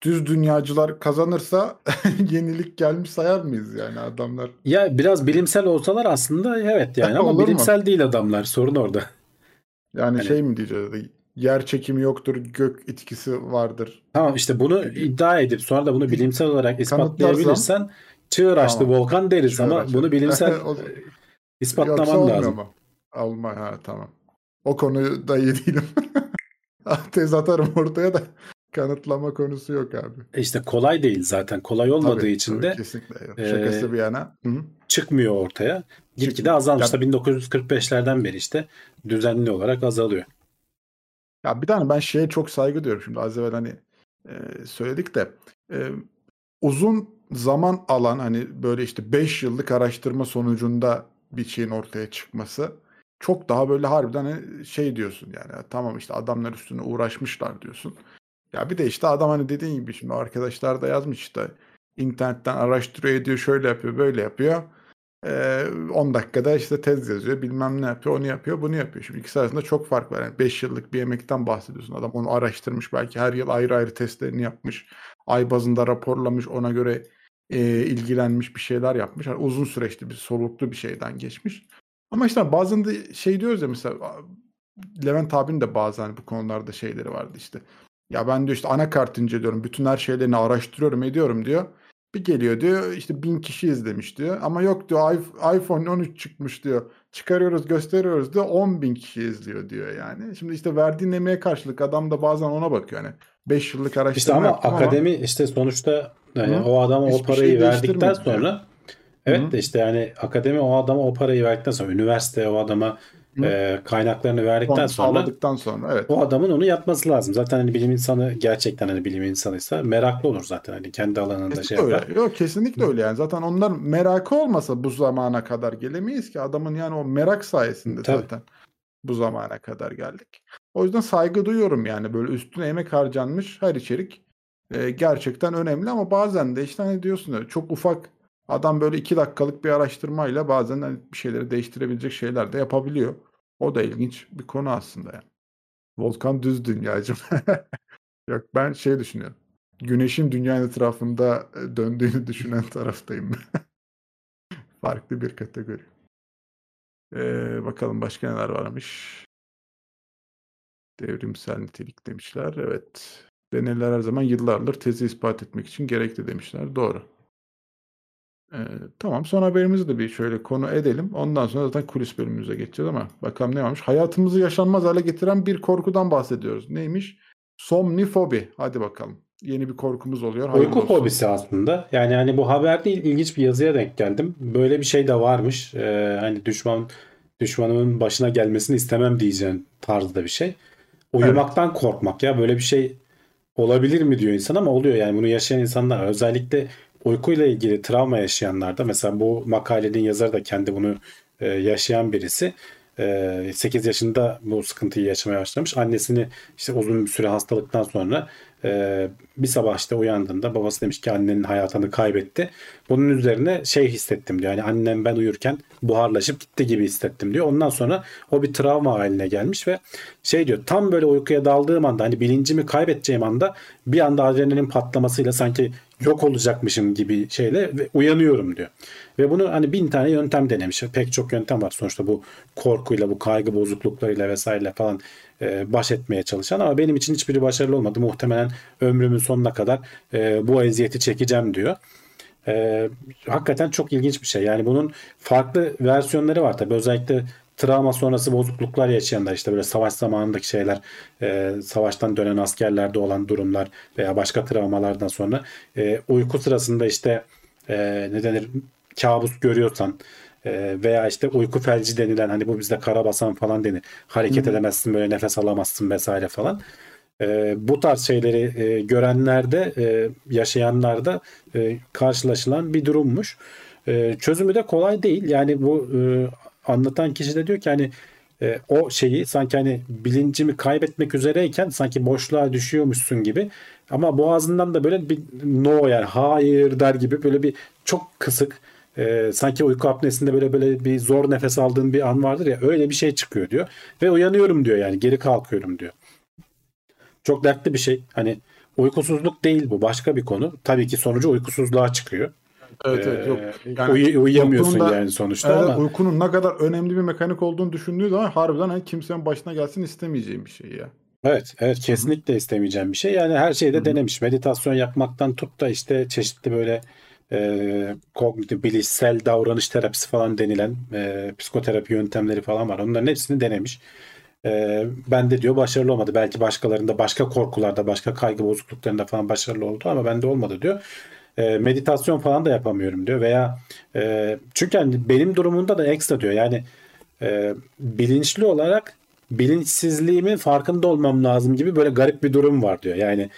düz dünyacılar kazanırsa yenilik gelmiş sayar mıyız yani adamlar? Ya biraz bilimsel olsalar aslında evet yani ama bilimsel değil adamlar. Sorun orada. Yani Hani- şey mi diyeceğiz? Yer çekimi yoktur, gök etkisi vardır. Tamam işte bunu iddia edip sonra da bunu bilimsel olarak ispatlayabilirsen çığır açtı Tamam. volkan deriz Çığır ama açtı. bunu bilimsel ispatlaman lazım. mu? Alma ha tamam. O konuda iyi değilim. Tez atarım ortaya da kanıtlama konusu yok abi. E İşte kolay değil zaten. Kolay olmadığı Tabii, için tabii, de kesinlikle yok. e, Şakası bir yana. Hı -hı. çıkmıyor ortaya. Gitgide azalmış. Ya- Da 1945'lerden beri işte düzenli olarak azalıyor. Ya bir tane ben şeye çok saygı duyuyorum şimdi az evvel hani e, söyledik de e, uzun zaman alan hani böyle işte 5 yıllık araştırma sonucunda bir şeyin ortaya çıkması çok daha böyle harbiden hani şey diyorsun yani "Ya tamam işte adamlar üstüne uğraşmışlar diyorsun. Ya bir de işte adam hani dediğin gibi şimdi arkadaşlar da yazmış işte internetten araştırıyor ediyor şöyle yapıyor böyle yapıyor. Ee, 10 dakikada işte tez yazıyor bilmem ne yapıyor onu yapıyor bunu yapıyor. Şimdi ikisi arasında çok fark var. Yani 5 yıllık bir emekten bahsediyorsun. Adam onu araştırmış belki her yıl ayrı ayrı testlerini yapmış. Ay bazında raporlamış ona göre e, ilgilenmiş bir şeyler yapmış. Yani uzun süreçli bir soluklu bir şeyden geçmiş. Ama işte bazen de şey diyoruz ya mesela Levent abinin de bazen bu konularda şeyleri vardı işte. Ya ben diyor işte anakart inceliyorum. Bütün her şeylerini araştırıyorum ediyorum diyor. Bir geliyor diyor işte bin kişi izlemiş diyor. Ama yok diyor iPhone 13 çıkmış diyor. Çıkarıyoruz gösteriyoruz diyor 10 bin kişi izliyor diyor yani. Şimdi işte verdiğin emeğe karşılık adam da bazen ona bakıyor. Yani 5 yıllık araştırma İşte ama akademi işte sonuçta yani Hı. o adama o Hiçbir şey parayı verdikten sonra evet Hı. de işte yani akademi o adama o parayı verdikten sonra üniversite o adama. E, kaynaklarını verdikten Son sonra sonra evet. o adamın onu yapması lazım. Zaten hani bilim insanı gerçekten hani bilim insanıysa meraklı olur zaten hani kendi alanında şey Kesinlikle yapar. öyle. Yok kesinlikle öyle yani. Zaten onlar merakı olmasa bu zamana kadar gelemeyiz ki. Adamın yani o merak sayesinde Tabii. zaten bu zamana kadar geldik. O yüzden saygı duyuyorum yani böyle üstüne emek harcanmış her içerik e, gerçekten önemli ama bazen de işte hani diyorsun öyle çok ufak adam böyle iki dakikalık bir araştırmayla bazen hani bir şeyleri değiştirebilecek şeyler de yapabiliyor. O da ilginç bir konu aslında yani. Volkan düz dünyacım. Yok ben şey düşünüyorum. Güneşin dünyanın etrafında e, döndüğünü düşünen taraftayım. Farklı bir kategori. Ee, bakalım başka neler varmış. Devrimsel nitelik demişler. Evet. Deneyler her zaman yıllardır tezi ispat etmek için gerekli demişler. Doğru. Ee, tamam son haberimizi de bir şöyle konu edelim. Ondan sonra zaten kulis bölümümüze geçeceğiz ama bakalım ne varmış. Hayatımızı yaşanmaz hale getiren bir korkudan bahsediyoruz. Neymiş? Somnifobi. Hadi bakalım. Yeni bir korkumuz oluyor. Hayırlı Uyku olsun. fobisi aslında. Yani hani bu haber değil ilginç bir yazıya denk geldim. Böyle bir şey de varmış. Ee, hani düşman düşmanımın başına gelmesini istemem diyeceğin tarzda bir şey. Uyumaktan korkmak ya böyle bir şey olabilir mi diyor insan ama oluyor yani bunu yaşayan insanlar var. özellikle uykuyla ilgili travma yaşayanlarda mesela bu makalenin yazarı da kendi bunu e, yaşayan birisi. E, 8 yaşında bu sıkıntıyı yaşamaya başlamış. Annesini işte uzun bir süre hastalıktan sonra e, bir sabah işte uyandığında babası demiş ki annenin hayatını kaybetti. Bunun üzerine şey hissettim diyor. Yani annem ben uyurken buharlaşıp gitti gibi hissettim diyor. Ondan sonra o bir travma haline gelmiş ve şey diyor tam böyle uykuya daldığım anda hani bilincimi kaybedeceğim anda bir anda adrenalin patlamasıyla sanki yok olacakmışım gibi şeyle uyanıyorum diyor. Ve bunu hani bin tane yöntem denemiş. Pek çok yöntem var sonuçta bu korkuyla, bu kaygı bozukluklarıyla vesaire falan e, baş etmeye çalışan ama benim için hiçbiri başarılı olmadı. Muhtemelen ömrümün sonuna kadar e, bu eziyeti çekeceğim diyor. E, hakikaten çok ilginç bir şey. Yani bunun farklı versiyonları var tabii. Özellikle travma sonrası bozukluklar yaşayanlar işte böyle savaş zamanındaki şeyler, e, savaştan dönen askerlerde olan durumlar veya başka travmalardan sonra e, uyku sırasında işte e, ne denir kabus görüyorsan e, veya işte uyku felci denilen hani bu bizde karabasan falan denir. Hareket Hı hı. edemezsin böyle nefes alamazsın vesaire falan. E, bu tarz şeyleri e, görenlerde e, yaşayanlarda e, karşılaşılan bir durummuş. E, çözümü de kolay değil. Yani bu e, anlatan kişi de diyor ki hani e, o şeyi sanki hani bilincimi kaybetmek üzereyken sanki boşluğa düşüyormuşsun gibi ama boğazından da böyle bir no yani hayır der gibi böyle bir çok kısık e, sanki uyku apnesinde böyle böyle bir zor nefes aldığın bir an vardır ya öyle bir şey çıkıyor diyor ve uyanıyorum diyor yani geri kalkıyorum diyor. Çok dertli bir şey. Hani uykusuzluk değil bu başka bir konu. Tabii ki sonucu uykusuzluğa çıkıyor. Evet, evet, yok. Yani uyu- uyuyamıyorsun uykunun da- yani sonuçta Evet, ama uykunun ne kadar önemli bir mekanik olduğunu düşündüğü zaman harbiden hani kimsenin başına gelsin istemeyeceğim bir şey ya. Evet, evet kesinlikle istemeyeceğim bir şey. Yani her şeyde Hı hı. denemiş. Meditasyon yapmaktan tut da işte çeşitli böyle e, kognitif bilişsel davranış terapisi falan denilen e, psikoterapi yöntemleri falan var. Onların hepsini denemiş. E, ben de diyor başarılı olmadı. Belki başkalarında başka korkularda, başka kaygı bozukluklarında falan başarılı oldu ama bende olmadı diyor. E, meditasyon falan da yapamıyorum diyor veya e, çünkü hani benim durumumda da ekstra diyor. Yani e, bilinçli olarak bilinçsizliğimin farkında olmam lazım gibi böyle garip bir durum var diyor. Yani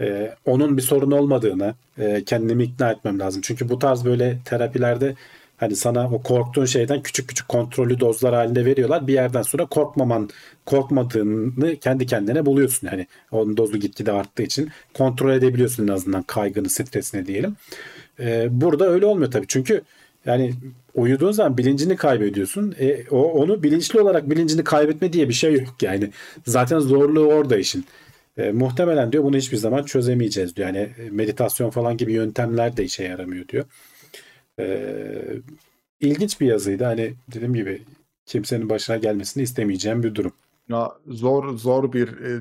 e, onun bir sorun olmadığını e, kendimi ikna etmem lazım. Çünkü bu tarz böyle terapilerde hani sana o korktuğun şeyden küçük küçük kontrollü dozlar halinde veriyorlar. Bir yerden sonra korkmaman, korkmadığını kendi kendine buluyorsun. Yani onun dozu gitgide arttığı için kontrol edebiliyorsun en azından kaygını, stresini diyelim. E, burada öyle olmuyor tabii. Çünkü yani uyuduğun zaman bilincini kaybediyorsun. E, o onu bilinçli olarak bilincini kaybetme diye bir şey yok yani. Zaten zorluğu orada işin. E, muhtemelen diyor bunu hiçbir zaman çözemeyeceğiz diyor. Yani e, meditasyon falan gibi yöntemler de işe yaramıyor diyor. E, ilginç bir yazıydı. Hani dediğim gibi kimsenin başına gelmesini istemeyeceğim bir durum. Ya zor zor bir e,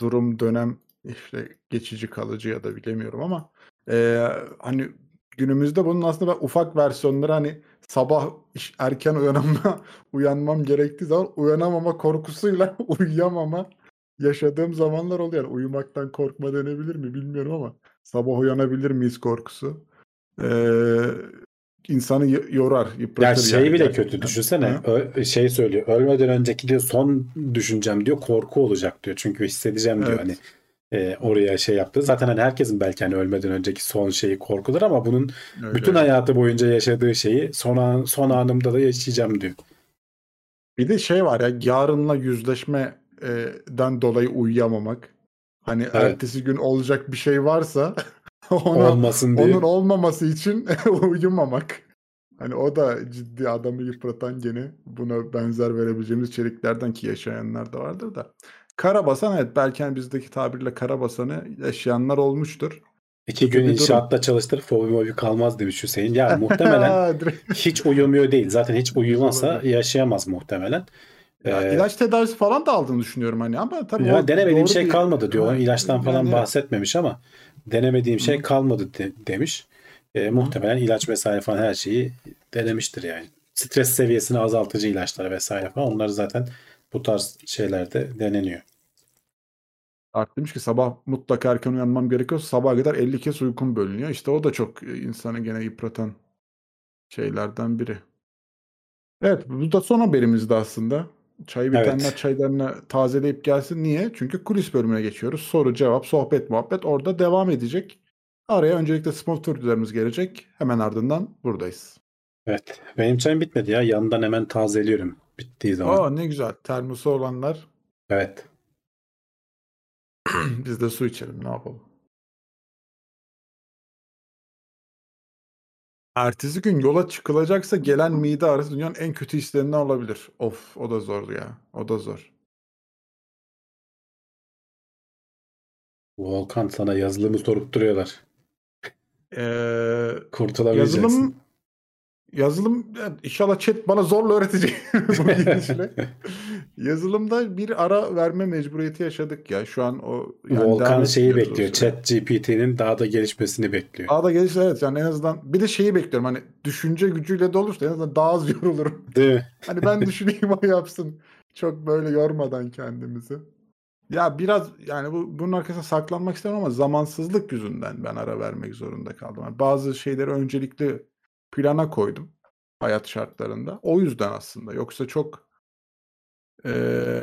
durum dönem işte geçici kalıcı ya da bilemiyorum ama e, hani günümüzde bunun aslında ufak versiyonları hani sabah erken uyanma uyanmam gerektiği zaman uyanamama korkusuyla uyuyamama yaşadığım zamanlar oluyor. Yani uyumaktan korkma denebilir mi bilmiyorum ama sabah uyanabilir miyiz korkusu. Ee, insanı yorar, Ya yıpratır şey yani bile gerçekten. kötü düşünsene. Ö- şey söylüyor. Ölmeden önceki diyor son düşüncem diyor korku olacak diyor. Çünkü hissedeceğim diyor Evet. hani e, oraya şey yaptı. Zaten hani herkesin belki hani ölmeden önceki son şeyi korkudur ama bunun Öyle. bütün hayatı boyunca yaşadığı şeyi son an, son anımda da yaşayacağım diyor. Bir de şey var ya yarınla yüzleşmeden dolayı uyuyamamak. Hani Evet. ertesi gün olacak bir şey varsa ona, Olmasın diye. onun olmaması için uyumamak. Hani o da ciddi adamı yıpratan gene buna benzer verebileceğimiz içeriklerden ki yaşayanlar da vardır da. Karabasan evet belki hani bizdeki tabirle karabasanı yaşayanlar olmuştur. İki gün bir durum. inşaatta çalıştır fobi mobi kalmaz demiş Hüseyin. Ya muhtemelen hiç uyumuyor değil. Zaten hiç uyumasa yaşayamaz muhtemelen. Ya Ee, ilaç tedavisi falan da aldığını düşünüyorum hani ama tabii Ya doğru şey bir- kalmadı diyor. O ilaçtan falan yani- bahsetmemiş ama denemediğim şey kalmadı de- demiş. E, muhtemelen ilaç vesaire falan her şeyi denemiştir yani. Stres seviyesini azaltıcı ilaçlar vesaire falan onları zaten bu tarz şeylerde deneniyor. Art demiş ki sabah mutlaka erken uyanmam gerekiyor. Sabaha kadar 50 kez uykum bölünüyor. İşte o da çok e, insanı gene yıpratan şeylerden biri. Evet bu da son haberimizdi aslında. Çay bitenler Evet. çaylarını tazeleyip gelsin. Niye? Çünkü kulis bölümüne geçiyoruz. Soru, cevap, sohbet, muhabbet orada devam edecek. Araya öncelikle sponsorlarımız gelecek. Hemen ardından buradayız. Evet. Benim çayım bitmedi ya. Yandan hemen tazeliyorum bittiği zaman. Aa ne güzel. Termosu olanlar Evet. biz de su içelim ne yapalım. Ertesi gün yola çıkılacaksa gelen mide ağrısı dünyanın en kötü hislerinden olabilir. Of o da zor ya. O da zor. Volkan sana yazılımı sorup duruyorlar. Ee, Kurtulamayacaksın. yazılım yazılım inşallah chat bana zorla öğretecek bu gidişle. Yazılımda bir ara verme mecburiyeti yaşadık ya. Şu an o yani Volkan şeyi bekliyor. Chat GPT'nin daha da gelişmesini bekliyor. Daha da gelişti evet yani en azından bir de şeyi bekliyorum hani düşünce gücüyle de olursa en azından daha az yorulurum. Değil mi? Hani ben düşüneyim o yapsın. Çok böyle yormadan kendimizi. Ya biraz yani bu bunun arkasına saklanmak istemem ama zamansızlık yüzünden ben ara vermek zorunda kaldım. Yani bazı şeyleri öncelikli plana koydum hayat şartlarında. O yüzden aslında. Yoksa çok eee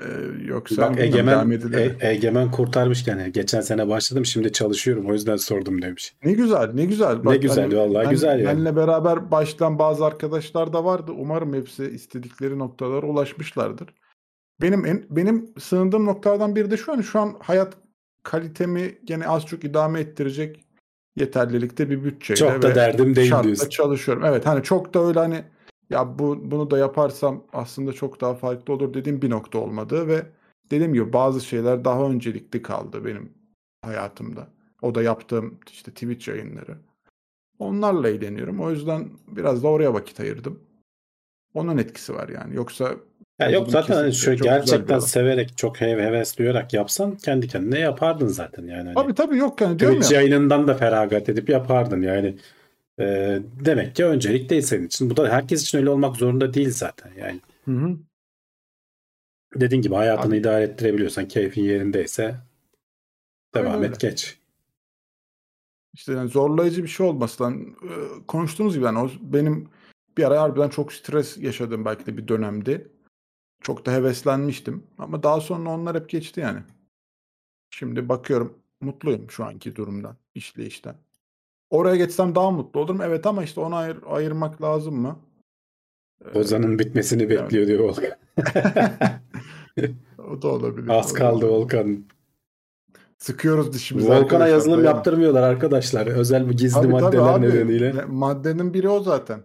eee, yoksa Bak Egemen. E- Egemen kurtarmış yani. Geçen sene başladım şimdi çalışıyorum o yüzden sordum demiş. Ne güzel, ne güzel. Ne Bak, güzel, hani vallahi ben- güzel yani. Benle beraber başlayan bazı arkadaşlar da vardı. Umarım hepsi istedikleri noktalara ulaşmışlardır. Benim en, benim sığındığım noktalardan biri de şu an şu an hayat kalitemi gene az çok idame ettirecek yeterlilikte bir bütçeyle Çok da ve derdim değil diyorsun. çalışıyorum. Evet hani çok da öyle hani ya bu bunu da yaparsam aslında çok daha farklı olur dediğim bir nokta olmadı ve dediğim gibi bazı şeyler daha öncelikli kaldı benim hayatımda. O da yaptığım işte Twitch yayınları. Onlarla eğleniyorum. O yüzden biraz da oraya vakit ayırdım. Onun etkisi var yani. Yoksa Ya yok zaten hani şu gerçekten severek çok hev hevesliyorrak yapsan kendi kendine yapardın zaten yani. Hani Tabii tabii yok yani diyorum ya. yayınından da feragat edip yapardın yani. Ee, demek ki öncelik değil senin için. Bu da herkes için öyle olmak zorunda değil zaten yani. Hı hı. Dediğin gibi hayatını Abi- idare ettirebiliyorsan keyfin yerindeyse devam Aynen et geç. İşte yani zorlayıcı bir şey olmasından e, konuştuğumuz gibi yani o benim bir ara harbiden çok stres yaşadığım belki de bir dönemdi. Çok da heveslenmiştim ama daha sonra onlar hep geçti yani. Şimdi bakıyorum mutluyum şu anki durumdan, işleyişten. Oraya geçsem daha mutlu olurum. Evet ama işte onu ayır, ayırmak lazım mı? Ee, Ozan'ın bitmesini evet. bekliyor diyor Volkan. o da olabilir. Az kaldı. Volkan. Sıkıyoruz dişimizi. Volkan'a yazılım dayanın. yaptırmıyorlar arkadaşlar. Özel bir gizli Tabii, tabii maddeler abi. nedeniyle. Ne- Maddenin biri o zaten.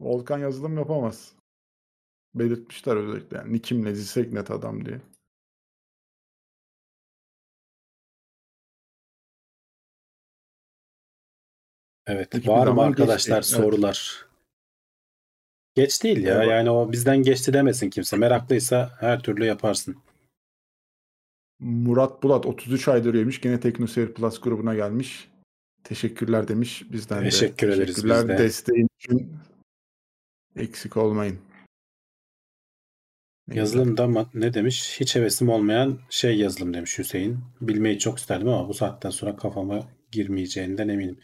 Volkan yazılım yapamaz. Belirtmişler özellikle. Yani Nikimle Zisegnet adam diye. Evet. Hiçbir Var mı arkadaşlar evet. sorular? Geç değil ya. Evet. Yani o bizden geçti demesin kimse. Meraklıysa her türlü yaparsın. Murat Bulat 33 aydır üyemiş. Gene TeknoSeyir Plus grubuna gelmiş. Teşekkürler demiş. Bizden de. Teşekkür ederiz Teşekkürler biz de. desteğin için. Eksik olmayın. Ne. Yazılımda ne demiş? Hiç hevesim olmayan şey yazılım demiş Hüseyin. Bilmeyi çok isterdim ama bu saatten sonra kafama girmeyeceğinden eminim.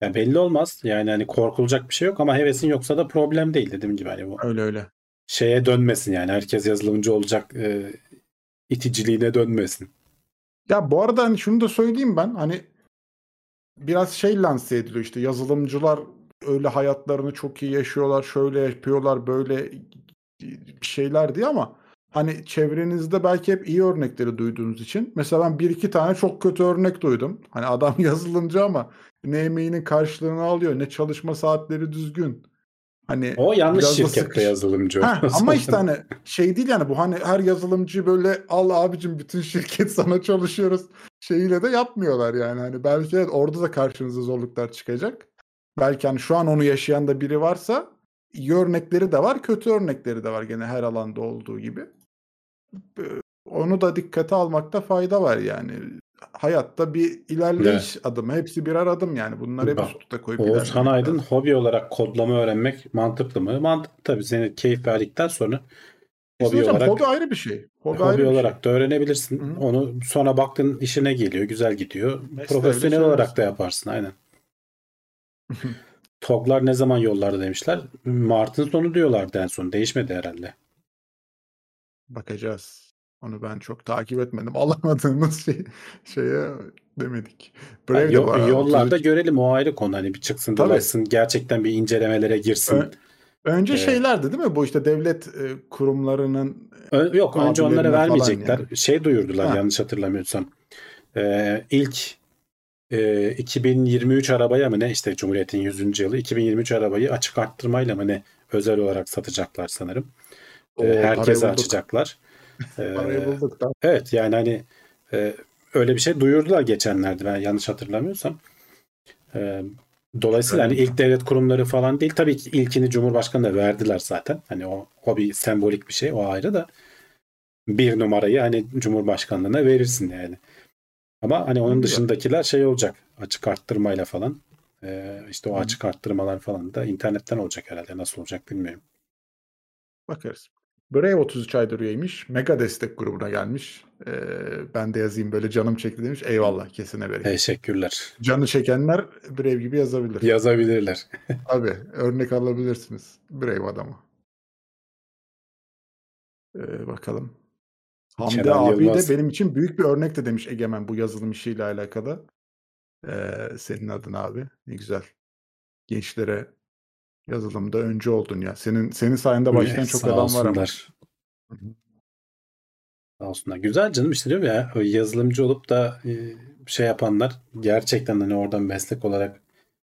Ya belli olmaz. Yani hani korkulacak bir şey yok ama hevesin yoksa da problem değil dediğim gibi hani bu Öyle öyle. şeye dönmesin yani herkes yazılımcı olacak e, iticiliğine dönmesin. Ya bu arada hani şunu da söyleyeyim ben hani biraz şey lanse ediliyor işte yazılımcılar öyle hayatlarını çok iyi yaşıyorlar, şöyle yapıyorlar, böyle bir şeyler diye ama hani çevrenizde belki hep iyi örnekleri duyduğunuz için mesela ben bir iki tane çok kötü örnek duydum. Hani adam yazılımcı ama ne emeğinin karşılığını alıyor, ne çalışma saatleri düzgün. Hani O yanlış şirkette sıkış- yazılımcı. Ha, ama işte hani şey değil yani bu hani her yazılımcı böyle al abicim bütün şirket sana çalışıyoruz şeyiyle de yapmıyorlar yani. Hani belki evet, orada da karşınıza zorluklar çıkacak. Belki hani şu an onu yaşayan da biri varsa iyi örnekleri de var, kötü örnekleri de var gene her alanda olduğu gibi. Onu da dikkate almakta fayda var yani. Hayatta bir ilerleyiş adımı. Hepsi birer adım yani. Bunları hep üst üste koyup Oğuzhan Aydın lazım. hobi olarak kodlama öğrenmek mantıklı mı? Mantıklı tabii. Senin keyif verdikten sonra İşte hobi hocam, olarak hobi ayrı bir şey. Hobi, Hobi ayrı şey. olarak da öğrenebilirsin. Hı hı. Onu sonra baktın işine geliyor, güzel gidiyor. Mesleğe Profesyonel olarak da yaparsın aynen. TOG'lar ne zaman yollarda demişler. Mart'ın sonu diyorlardı en son. Değişmedi herhalde. Bakacağız. Onu ben çok takip etmedim. Alamadığımız şey, şeye demedik. Brave Yani de yo- arada yollarda 33 görelim o ayrı konu. Hani bir çıksın Tabii. dolaşsın gerçekten bir incelemelere girsin. Ö- Önce Evet. şeylerdi değil mi? Bu işte devlet e, kurumlarının Ö- Yok önce onlara vermeyecekler. yani. Şey duyurdular Ha. yanlış hatırlamıyorsam. Ee, ilk e, 2023 arabaya mı ne işte Cumhuriyet'in 100. yılı 2023 arabayı açık arttırmayla mı ne özel olarak satacaklar sanırım. Ee, Oo, herkese açacaklar. Ee, bulduk da. evet yani hani e, öyle bir şey duyurdular geçenlerde ben yanlış hatırlamıyorsam. Ee, Dolayısıyla hani ilk devlet kurumları falan değil. Tabii ki ilkini Cumhurbaşkanı'na verdiler zaten. Hani o, o bir sembolik bir şey. O ayrı da bir numarayı hani Cumhurbaşkanlığına verirsin yani. Ama hani onun dışındakiler şey olacak. Açık arttırmayla falan. Ee, işte o açık arttırmalar falan da internetten olacak herhalde. Nasıl olacak bilmiyorum. Bakarız. Brave 33 aydır üyeymiş. Mega destek grubuna gelmiş. Ee, ben de yazayım böyle canım çekti demiş. Eyvallah kesine bereket. Teşekkürler. Canı çekenler Brave gibi yazabilir. Yazabilirler. Abi örnek alabilirsiniz. Brave adamı. Ee, bakalım. Hamdi Kenan abi Yılmaz. de benim için büyük bir örnek de demiş Egemen bu yazılım işiyle alakalı. Ee, senin adın abi. Ne güzel. Gençlere yazılımda öncü oldun ya. Senin senin sayende başlayan Evet, çok adam var ama. Sağ olsunlar. Güzel canım işte diyorum ya o yazılımcı olup da şey yapanlar gerçekten hani oradan meslek olarak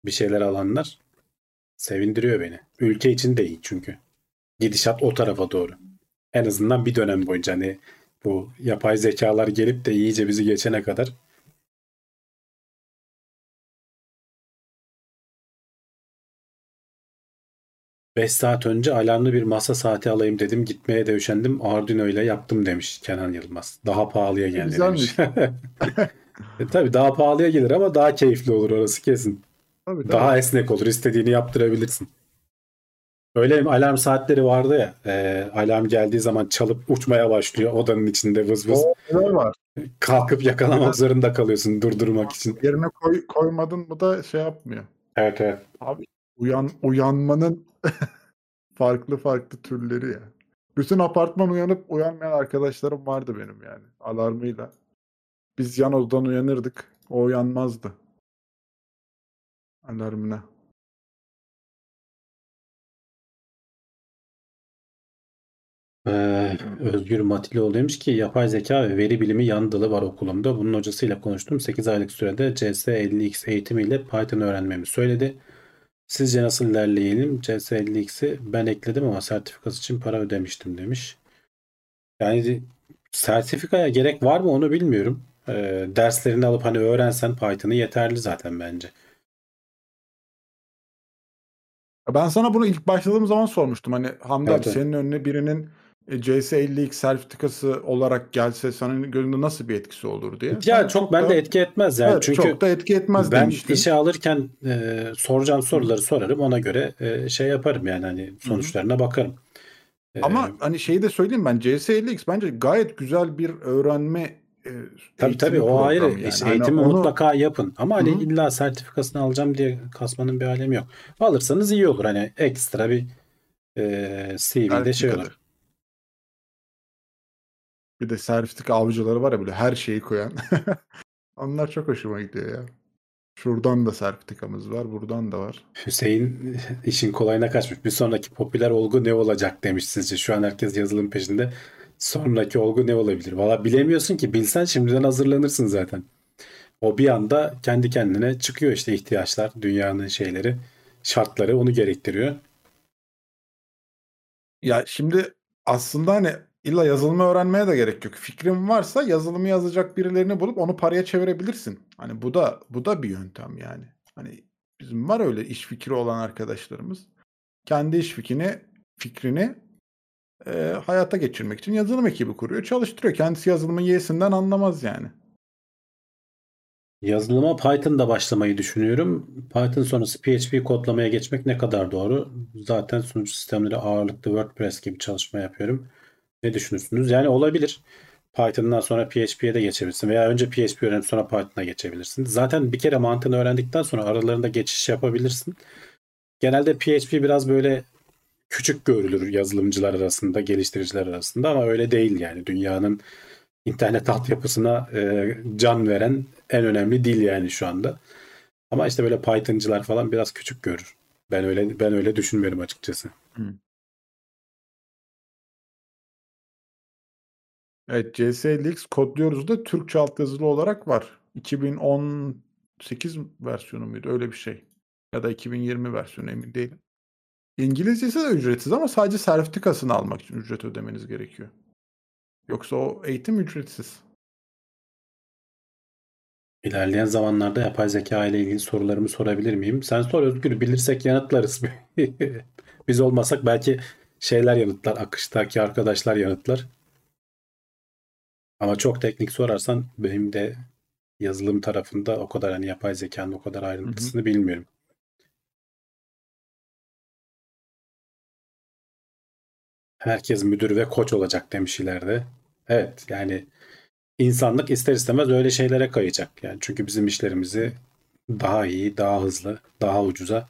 bir şeyler alanlar sevindiriyor beni. Ülke için de iyi çünkü. Gidişat o tarafa doğru. En azından bir dönem boyunca hani bu yapay zekalar gelip de iyice bizi geçene kadar Beş saat önce alarmlı bir masa saati alayım dedim. Gitmeye de üşendim. Arduino ile yaptım demiş Kenan Yılmaz. Daha pahalıya geldi Güzelmiş. demiş. e, tabii daha pahalıya gelir ama daha keyifli olur orası kesin. Tabii, tabii. Daha esnek olur. istediğini yaptırabilirsin. Öyle alarm saatleri vardı ya. e, alarm geldiği zaman çalıp uçmaya başlıyor odanın içinde vız vız. O var. Kalkıp yakalamak zorunda kalıyorsun durdurmak için. Yerine koy, koymadın mı da şey yapmıyor. Evet evet. Abi uyan uyanmanın farklı farklı türleri ya. Bütün apartman uyanıp uyanmayan arkadaşlarım vardı benim yani alarmıyla. Biz yan odadan uyanırdık. O uyanmazdı. Alarmına. Ee, Özgür Matiloğlu demiş ki yapay zeka ve veri bilimi yan dalı var okulumda. Bunun hocasıyla konuştum. 8 aylık sürede CS50X eğitimiyle Python öğrenmemi söyledi. Sizce nasıl ilerleyelim? CS50X'i ben ekledim ama sertifikası için para ödemiştim demiş. Yani sertifikaya gerek var mı onu bilmiyorum. Ee, derslerini alıp hani öğrensen Python'ı yeterli zaten bence. Ben sana bunu ilk başladığım zaman sormuştum. Hani Hamdi Evet, abi senin önüne birinin e, CS50X sertifikası olarak gelse senin gözünde nasıl bir etkisi olur diye. Ya Sen çok bende da- etki etmez yani Evet, çünkü çok da etki etmez ben demiştin. işe alırken e, soracağım soruları sorarım ona göre e, şey yaparım yani hani sonuçlarına bakarım. E, Ama hani şeyi de söyleyeyim ben CS50X bence gayet güzel bir öğrenme e, tabii tabii o ayrı yani. İşte Hani eğitimi onu- mutlaka yapın ama hani Hı hı. illa sertifikasını alacağım diye kasmanın bir alemi yok. Alırsanız iyi olur hani ekstra bir e, CV'de şey olur. Bir de sertifika avcıları var ya böyle her şeyi koyan. Onlar çok hoşuma gidiyor ya. Şuradan da sertifikamız var, buradan da var. Hüseyin işin kolayına kaçmış. Bir sonraki popüler olgu ne olacak demiş sizce. Şu an herkes yazılım peşinde. Sonraki olgu ne olabilir? Valla bilemiyorsun ki. Bilsen şimdiden hazırlanırsın zaten. O bir anda kendi kendine çıkıyor işte ihtiyaçlar, dünyanın şeyleri, şartları onu gerektiriyor. Ya şimdi aslında hani illa yazılımı öğrenmeye de gerek yok. Fikrin varsa yazılımı yazacak birilerini bulup onu paraya çevirebilirsin. Hani bu da bu da bir yöntem yani. Hani bizim var öyle iş fikri olan arkadaşlarımız. Kendi iş fikrini fikrini e, hayata geçirmek için yazılım ekibi kuruyor, çalıştırıyor. Kendisi yazılımın y'sinden anlamaz yani. Yazılıma Python'da başlamayı düşünüyorum. Python sonrası PHP kodlamaya geçmek ne kadar doğru? Zaten sunucu sistemleri ağırlıklı WordPress gibi çalışma yapıyorum. Ne düşünürsünüz? Yani olabilir. Python'dan sonra PHP'ye de geçebilirsin veya önce PHP öğrenip sonra Python'a geçebilirsin. Zaten bir kere mantığını öğrendikten sonra aralarında geçiş yapabilirsin. Genelde PHP biraz böyle küçük görülür yazılımcılar arasında, geliştiriciler arasında ama öyle değil yani. Dünyanın internet altyapısına e, can veren en önemli dil yani şu anda. Ama işte böyle Python'cılar falan biraz küçük görür. Ben öyle ben öyle düşünmüyorum açıkçası. Evet CS50X kodluyoruz da Türkçe altyazılı olarak var. 2018 versiyonu muydu? Öyle bir şey. Ya da 2020 versiyonu emin değilim. İngilizcesi de ücretsiz ama sadece sertifikasını almak için ücret ödemeniz gerekiyor. Yoksa o eğitim ücretsiz. İlerleyen zamanlarda yapay zeka ile ilgili sorularımı sorabilir miyim? Sen sor Özgür, bilirsek yanıtlarız. Biz olmasak belki şeyler yanıtlar, akıştaki arkadaşlar yanıtlar. Ama çok teknik sorarsan benim de yazılım tarafında o kadar hani yapay zekanın o kadar ayrıntısını bilmiyorum. Herkes müdür ve koç olacak demiş ileride. Evet yani insanlık ister istemez öyle şeylere kayacak. Yani çünkü bizim işlerimizi daha iyi, daha hızlı, daha ucuza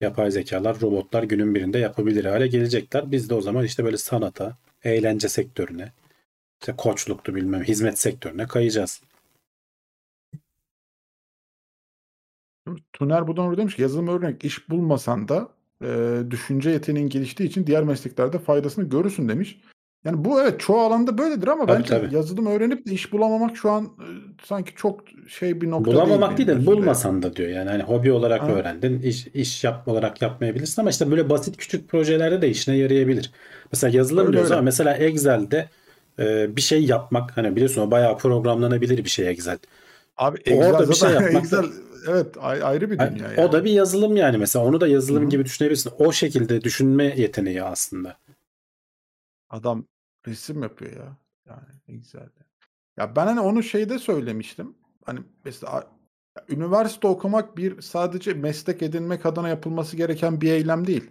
yapay zekalar, robotlar günün birinde yapabilir hale gelecekler. Biz de o zaman işte böyle sanata, eğlence sektörüne, işte koçluktu bilmem hizmet sektörüne kayacağız. Tuner Budonur demiş ki yazılım öğrenmek iş bulmasan da e, düşünce yeteneğin geliştiği için diğer mesleklerde faydasını görürsün demiş. Yani bu evet çoğu alanda böyledir ama Tabii, bence tabii. yazılım öğrenip de iş bulamamak şu an e, sanki çok şey bir nokta Bulamamak değil benim de bulmasan da diyor. Yani hani hobi olarak Ha. öğrendin, iş, iş yap olarak yapmayabilirsin ama işte böyle basit küçük projelerde de işine yarayabilir. Mesela yazılım Öyle, diyoruz öyle. ama mesela Excel'de e, bir şey yapmak hani biliyorsun o bayağı programlanabilir bir şey Excel. Abi Orada Excel bir şey yapmak da- Excel evet ay- ayrı bir Yani dünya O yani. da bir yazılım yani mesela onu da yazılım Hı hı. gibi düşünebilirsin. O şekilde düşünme yeteneği aslında. Adam resim yapıyor ya. Yani Excel'de. Ya ben hani onu şeyde söylemiştim. Hani mesela üniversite okumak bir sadece meslek edinmek adına yapılması gereken bir eylem değil.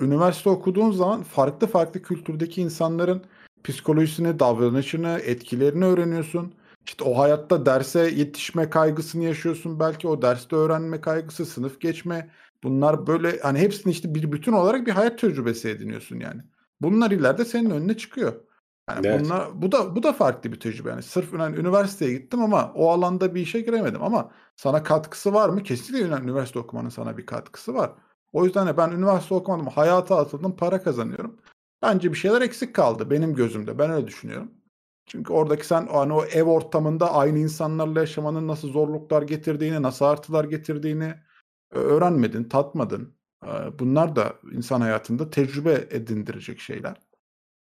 Üniversite okuduğun zaman farklı farklı kültürdeki insanların psikolojisini, davranışını, etkilerini öğreniyorsun. İşte o hayatta derse yetişme kaygısını yaşıyorsun. Belki o derste öğrenme kaygısı, sınıf geçme. Bunlar böyle hani hepsini işte bir bütün olarak bir hayat tecrübesi ediniyorsun yani. Bunlar ileride senin önüne çıkıyor. Yani Evet. bunlar bu da bu da farklı bir tecrübe. Yani sırf yani üniversiteye gittim ama o alanda bir işe giremedim ama sana katkısı var mı? Kesinlikle ünivers- üniversite okumanın sana bir katkısı var. O yüzden de ben üniversite okumadım, hayata atıldım, para kazanıyorum. Bence bir şeyler eksik kaldı benim gözümde. Ben öyle düşünüyorum. Çünkü oradaki sen hani o ev ortamında aynı insanlarla yaşamanın nasıl zorluklar getirdiğini, nasıl artılar getirdiğini e, öğrenmedin, tatmadın. E, Bunlar da insan hayatında tecrübe edindirecek şeyler.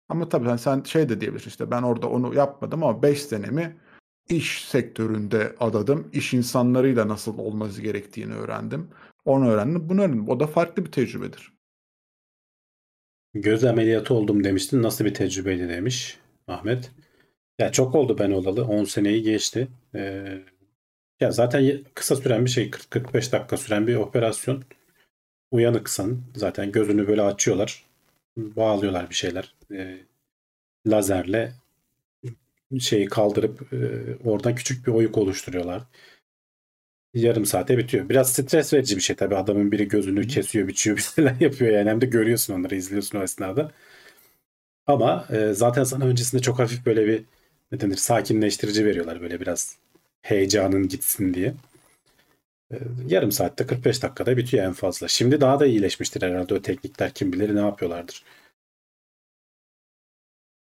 Ama tabii hani sen şey de diyebilirsin işte ben orada onu yapmadım ama 5 senemi iş sektöründe adadım. İş insanlarıyla nasıl olması gerektiğini öğrendim. Onu öğrendim, bunu öğrendim. O da farklı bir tecrübedir. Göz ameliyatı oldum demiştin. Nasıl bir tecrübeydi demiş Ahmet. Ya çok oldu ben olalı. 10 seneyi geçti. Ee, ya zaten kısa süren bir şey. 40-45 dakika süren bir operasyon. Uyanıksan zaten gözünü böyle açıyorlar. Bağlıyorlar bir şeyler. Ee, lazerle şeyi kaldırıp e, oradan küçük bir oyuk oluşturuyorlar. Yarım saate bitiyor. Biraz stres verici bir şey tabii. Adamın biri gözünü kesiyor, biçiyor, bir şeyler yapıyor yani. Hem de görüyorsun onları, izliyorsun o esnada. Ama e, zaten sana öncesinde çok hafif böyle bir ne denir sakinleştirici veriyorlar böyle biraz heyecanın gitsin diye. E, yarım saatte 45 dakikada bitiyor en fazla. Şimdi daha da iyileşmiştir herhalde o teknikler kim bilir ne yapıyorlardır.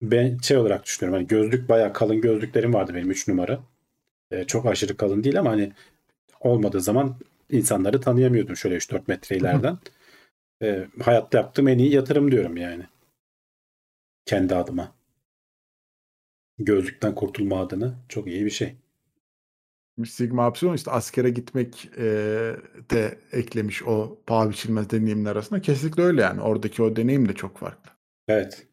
Ben şey olarak düşünüyorum hani gözlük bayağı kalın gözlüklerim vardı benim 3 numara. E, çok aşırı kalın değil ama hani olmadığı zaman insanları tanıyamıyordum şöyle 3-4 metre ileriden. E, hayatta yaptığım en iyi yatırım diyorum yani. Kendi adıma. Gözlükten kurtulma adına çok iyi bir şey. Sigma Epsilon işte askere gitmek e, de eklemiş o paha biçilmez deneyimler arasında. Kesinlikle öyle yani. Oradaki o deneyim de çok farklı. Evet.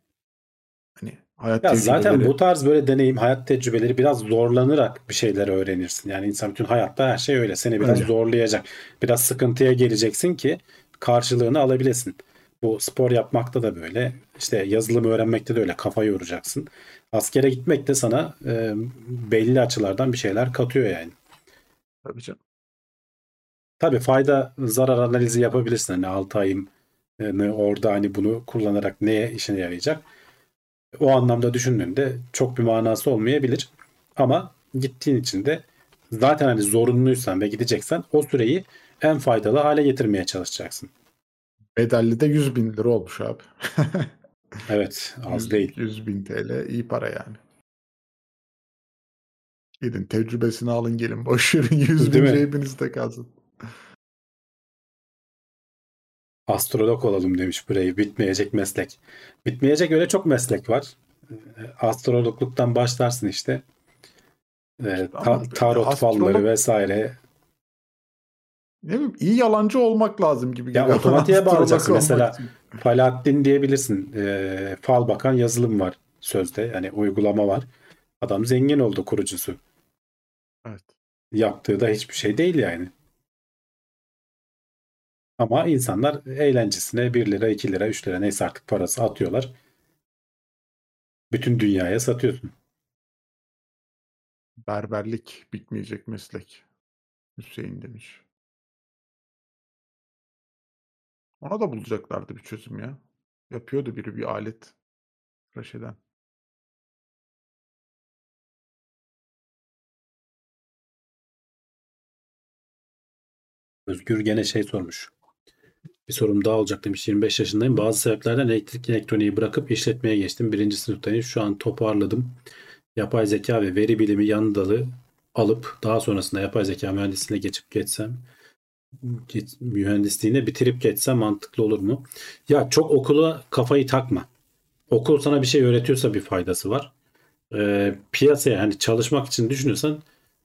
Hani hayat Ya zaten bu tarz böyle deneyim, hayat tecrübeleri biraz zorlanarak bir şeyler öğrenirsin. Yani insan bütün hayatta her şey öyle. Seni biraz Öyle. zorlayacak. Biraz sıkıntıya geleceksin ki karşılığını alabilesin. Bu spor yapmakta da böyle. İşte yazılım öğrenmekte de öyle. Kafa yoracaksın. Askere gitmek de sana e, belli açılardan bir şeyler katıyor yani. Tabii canım. Tabii fayda zarar analizi yapabilirsin. Hani 6 ayım e, orada hani bunu kullanarak neye işine yarayacak. O anlamda düşündüğünde çok bir manası olmayabilir. Ama gittiğin için de zaten hani zorunluysan ve gideceksen o süreyi en faydalı hale getirmeye çalışacaksın. Bedelli de 100 bin lira olmuş abi. Evet az 100 değil. 100 bin TL iyi para yani. Gidin tecrübesini alın gelin. Boş verin 100 bin cebinizde kalsın. Astrolog olalım demiş burayı. Bitmeyecek meslek. Bitmeyecek öyle çok meslek var. E, Astrologluktan başlarsın işte. e, ta- tarot astrolog- falları vesaire. Ne bileyim iyi yalancı olmak lazım gibi Ya geliyor. otomatiğe Astrolog bağlayacaksın. Mesela için. Falahattin diyebilirsin. E, fal bakan yazılım var sözde. Yani uygulama var. Adam zengin oldu kurucusu. Evet. Yaptığı da hiçbir şey değil yani. Ama insanlar eğlencesine 1 lira, 2 lira, 3 lira neyse artık parası atıyorlar. Bütün dünyaya satıyorsun. Berberlik bitmeyecek meslek. Hüseyin demiş. Ona da bulacaklardı bir çözüm ya. Yapıyordu biri bir alet tıraş eden. Özgür gene şey sormuş. Bir sorum daha olacak demiş. 25 yaşındayım. Bazı sebeplerden elektrik elektroniği bırakıp işletmeye geçtim. Birinci sınıftayım. Şu an toparladım. Yapay zeka ve veri bilimi yan dalı alıp daha sonrasında yapay zeka mühendisliğine geçip geçsem mühendisliğine bitirip geçsem mantıklı olur mu? Ya çok okula kafayı takma. Okul sana bir şey öğretiyorsa bir faydası var. Ee, piyasaya hani çalışmak için düşünüyorsan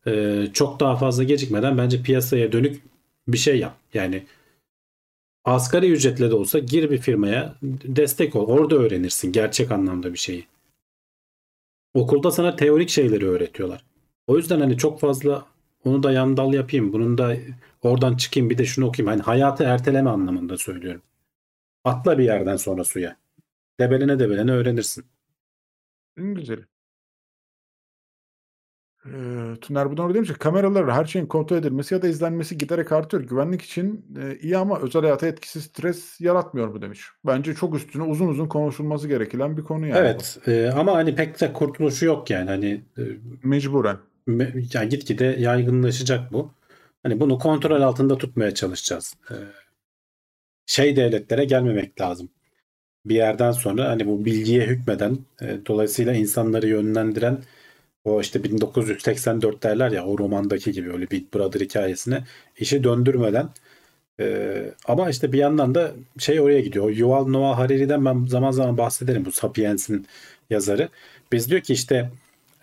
e, çok daha fazla gecikmeden bence piyasaya dönük bir şey yap. Yani asgari ücretle de olsa gir bir firmaya destek ol. Orada öğrenirsin gerçek anlamda bir şeyi. Okulda sana teorik şeyleri öğretiyorlar. O yüzden hani çok fazla onu da yan dal yapayım. Bunun da oradan çıkayım bir de şunu okuyayım. Hani hayatı erteleme anlamında söylüyorum. Atla bir yerden sonra suya. Debelene debelene öğrenirsin. En güzeli. Ee, Tuner Bunor demiş ki kameralar her şeyin kontrol edilmesi ya da izlenmesi giderek artıyor. Güvenlik için e, iyi ama özel hayata etkisi stres yaratmıyor mu demiş. Bence çok üstüne uzun uzun konuşulması gereken bir konu yani. Evet e, ama hani pek de kurtuluşu yok yani. Hani e, bu. Mecburen. me- yani gitgide yaygınlaşacak bu. Hani bunu kontrol altında tutmaya çalışacağız. Ee, şey devletlere gelmemek lazım. Bir yerden sonra hani bu bilgiye hükmeden e, dolayısıyla insanları yönlendiren o işte 1984 derler ya o romandaki gibi öyle Big Brother hikayesine işi döndürmeden e, ama işte bir yandan da şey oraya gidiyor. Yuval Noah Harari'den ben zaman zaman bahsederim bu Sapiens'in yazarı. Biz diyor ki işte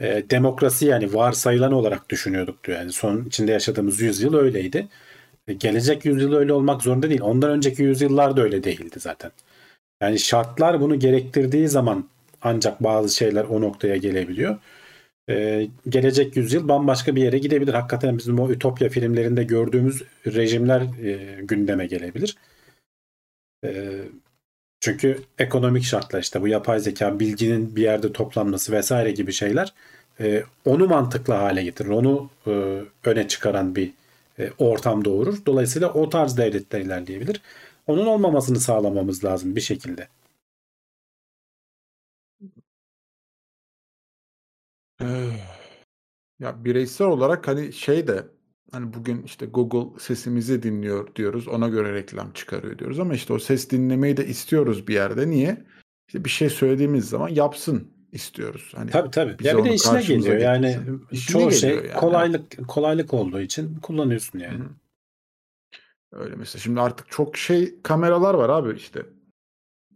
e, demokrasi yani varsayılan olarak düşünüyorduk diyor. Yani son içinde yaşadığımız yüzyıl öyleydi. E, gelecek yüzyıl öyle olmak zorunda değil. Ondan önceki yüzyıllar da öyle değildi zaten. Yani şartlar bunu gerektirdiği zaman ancak bazı şeyler o noktaya gelebiliyor. E, gelecek yüzyıl bambaşka bir yere gidebilir. Hakikaten bizim o Ütopya filmlerinde gördüğümüz rejimler e, gündeme gelebilir. E, çünkü ekonomik şartlar işte bu yapay zeka, bilginin bir yerde toplanması vesaire gibi şeyler e, onu mantıklı hale getirir. Onu e, öne çıkaran bir e, ortam doğurur. Dolayısıyla o tarz devletler ilerleyebilir. Onun olmamasını sağlamamız lazım bir şekilde. Ee, Ya bireysel olarak hani şey de hani bugün işte Google sesimizi dinliyor diyoruz. Ona göre reklam çıkarıyor diyoruz ama işte o ses dinlemeyi de istiyoruz bir yerde. Niye? İşte bir şey söylediğimiz zaman yapsın istiyoruz. Hani Tabii tabii. bize Ya bir de onu işine karşımıza geliyor. Yani getirsin. İşine çoğu şey geliyor yani. kolaylık kolaylık olduğu için kullanıyorsun yani. Hı hı. Öyle mesela şimdi artık çok şey kameralar var abi işte.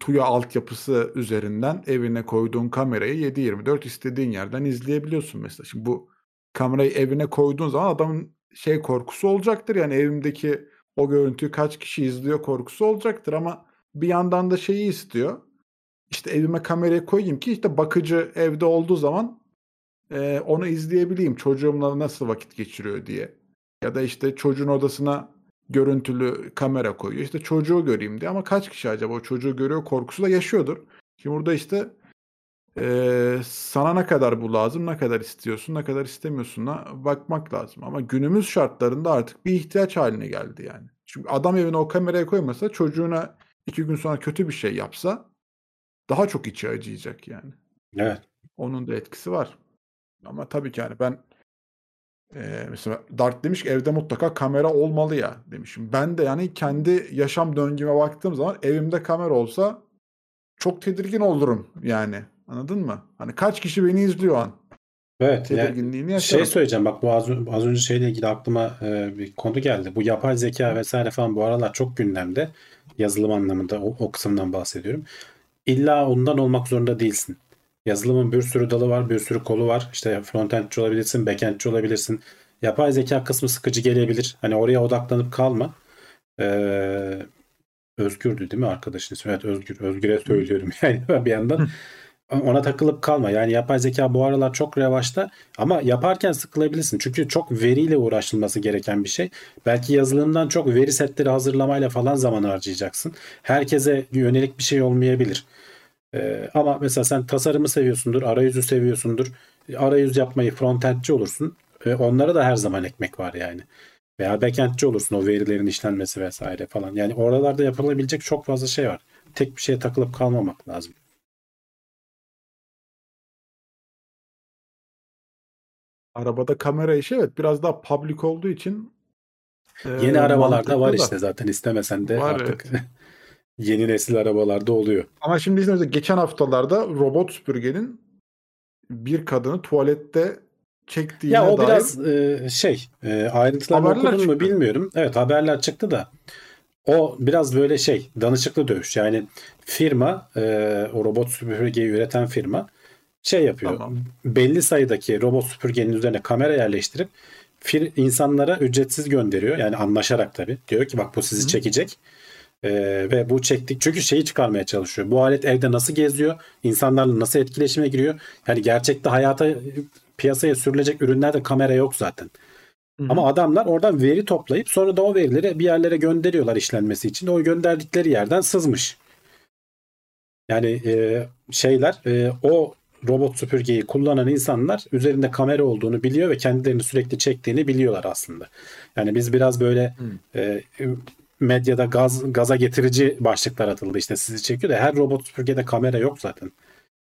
Tuya altyapısı üzerinden evine koyduğun kamerayı 7/24 istediğin yerden izleyebiliyorsun mesela. Şimdi bu kamerayı evine koyduğun zaman adamın şey korkusu olacaktır. Yani evimdeki o görüntüyü kaç kişi izliyor korkusu olacaktır ama bir yandan da şeyi istiyor. İşte evime kamerayı koyayım ki işte bakıcı evde olduğu zaman eee, onu izleyebileyim. Çocuğumla nasıl vakit geçiriyor diye. Ya da işte çocuğun odasına görüntülü kamera koyuyor. İşte çocuğu göreyim diye ama kaç kişi acaba o çocuğu görüyor korkusu da yaşıyordur. Şimdi burada işte eee, sana ne kadar bu lazım, ne kadar istiyorsun, ne kadar istemiyorsun'a bakmak lazım. Ama günümüz şartlarında artık bir ihtiyaç haline geldi yani. Çünkü adam evine o kamerayı koymasa çocuğuna iki gün sonra kötü bir şey yapsa daha çok içi acıyacak yani. Evet. Onun da etkisi var. Ama tabii ki yani ben eee, mesela Dark demiş ki evde mutlaka kamera olmalı ya demişim. Ben de yani kendi yaşam döngüme baktığım zaman evimde kamera olsa çok tedirgin olurum yani. Anladın mı? Hani kaç kişi beni izliyor o an? Evet. yani. Şey söyleyeceğim bak bu az, az önce şeyle ilgili aklıma e, bir konu geldi. Bu yapay zeka vesaire falan bu aralar çok gündemde. Yazılım anlamında o, o kısımdan bahsediyorum. İlla ondan olmak zorunda değilsin. Yazılımın bir sürü dalı var, bir sürü kolu var. İşte frontendçi olabilirsin, backendçi olabilirsin. Yapay zeka kısmı sıkıcı gelebilir. Hani oraya odaklanıp kalma. Ee, Özgür'dü değil mi arkadaşın ismi? Evet Özgür. Özgür'e söylüyorum yani bir yandan. Ona takılıp kalma. Yani yapay zeka bu aralar çok revaçta ama yaparken sıkılabilirsin. Çünkü çok veriyle uğraşılması gereken bir şey. Belki yazılımdan çok veri setleri hazırlamayla falan zaman harcayacaksın. Herkese yönelik bir şey olmayabilir. Ee, ama mesela sen tasarımı seviyorsundur, arayüzü seviyorsundur. Arayüz yapmayı frontendçi olursun. Ee, onlara da her zaman ekmek var yani. Veya backendçi olursun o verilerin işlenmesi vesaire falan. Yani oralarda yapılabilecek çok fazla şey var. Tek bir şeye takılıp kalmamak lazım. Arabada kamera işi evet biraz daha public olduğu için e, Yeni arabalarda var da. işte zaten istemesen de Var, artık yeni nesil arabalarda oluyor. Ama şimdi mesela geçen haftalarda robot süpürgenin bir kadını tuvalette çektiğine Ya o dair biraz e, şey e, Haberler okudun mu bilmiyorum. Evet haberler çıktı da o biraz böyle şey danışıklı dövüş. Yani firma e, o robot süpürgeyi üreten firma şey yapıyor. Tamam. Belli sayıdaki robot süpürgenin üzerine kamera yerleştirip fir, insanlara ücretsiz gönderiyor. Yani anlaşarak tabii. Diyor ki bak bu sizi Hı. çekecek. E, ve bu çektik çünkü şeyi çıkarmaya çalışıyor. Bu alet evde nasıl geziyor? İnsanlarla nasıl etkileşime giriyor? Yani gerçekte hayata piyasaya sürülecek ürünlerde kamera yok zaten. Hı hı. Ama adamlar oradan veri toplayıp sonra da o verileri bir yerlere gönderiyorlar işlenmesi için. O gönderdikleri yerden sızmış. Yani e, şeyler e, o robot süpürgeyi kullanan insanlar üzerinde kamera olduğunu biliyor ve kendilerini sürekli çektiğini biliyorlar aslında. Yani biz biraz böyle e, medyada gaz gaza getirici başlıklar atıldı işte sizi çekiyor da her robot süpürgede kamera yok zaten.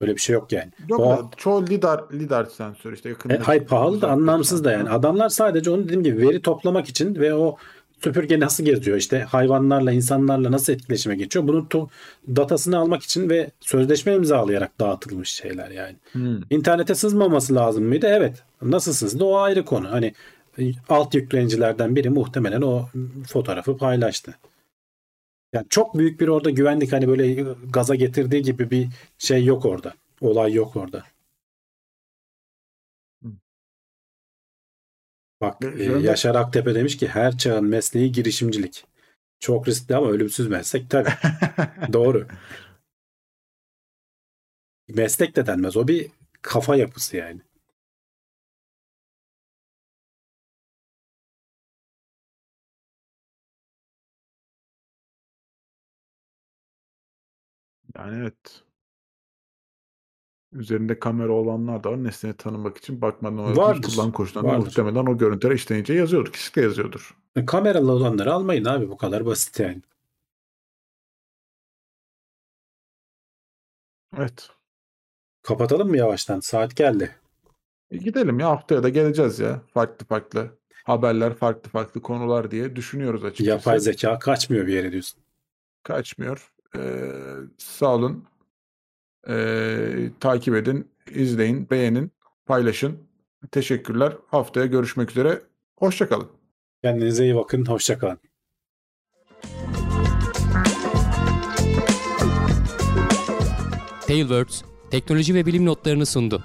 Böyle bir şey yok yani. Yok O- da çoğu lidar lidar sensör işte yakın. E, hay pahalı da anlamsız da yani. Adamlar sadece onu dediğim gibi veri toplamak için ve o süpürge nasıl geziyor işte hayvanlarla insanlarla nasıl etkileşime geçiyor bunun to- datasını almak için ve sözleşme imzalayarak dağıtılmış şeyler yani. Hı. İnternete sızmaması lazım mıydı? Evet. Nasıl sızdı o ayrı konu. Hani alt yükleyicilerden biri muhtemelen o fotoğrafı paylaştı. Yani çok büyük bir orada güvenlik hani böyle gaza getirdiği gibi bir şey yok orada. Olay yok orada. Bak e, Yaşar Aktepe demiş ki her çağın mesleği girişimcilik. Çok riskli ama ölümsüz meslek tabii. Doğru. Meslek de denmez. O bir kafa yapısı yani. Yani evet. Üzerinde kamera olanlar da var. Nesneyi tanımak için bakmadan o Vardır, kullanım koşullarında vardır. muhtemelen o görüntüler işlenince yazıyordur. Kesinlikle yazıyordur. E, Kameralı olanları almayın abi bu kadar basit yani. Evet. Kapatalım mı yavaştan? Saat geldi. E gidelim ya haftaya da geleceğiz ya. Farklı farklı haberler, farklı farklı konular diye düşünüyoruz açıkçası. Yapay zeka kaçmıyor bir yere diyorsun. Kaçmıyor. Ee, sağ olun. Ee, takip edin, izleyin, beğenin, paylaşın. Teşekkürler. Haftaya görüşmek üzere. Hoşçakalın. Kendinize iyi bakın. Hoşçakalın. Tailwords teknoloji ve bilim notlarını sundu.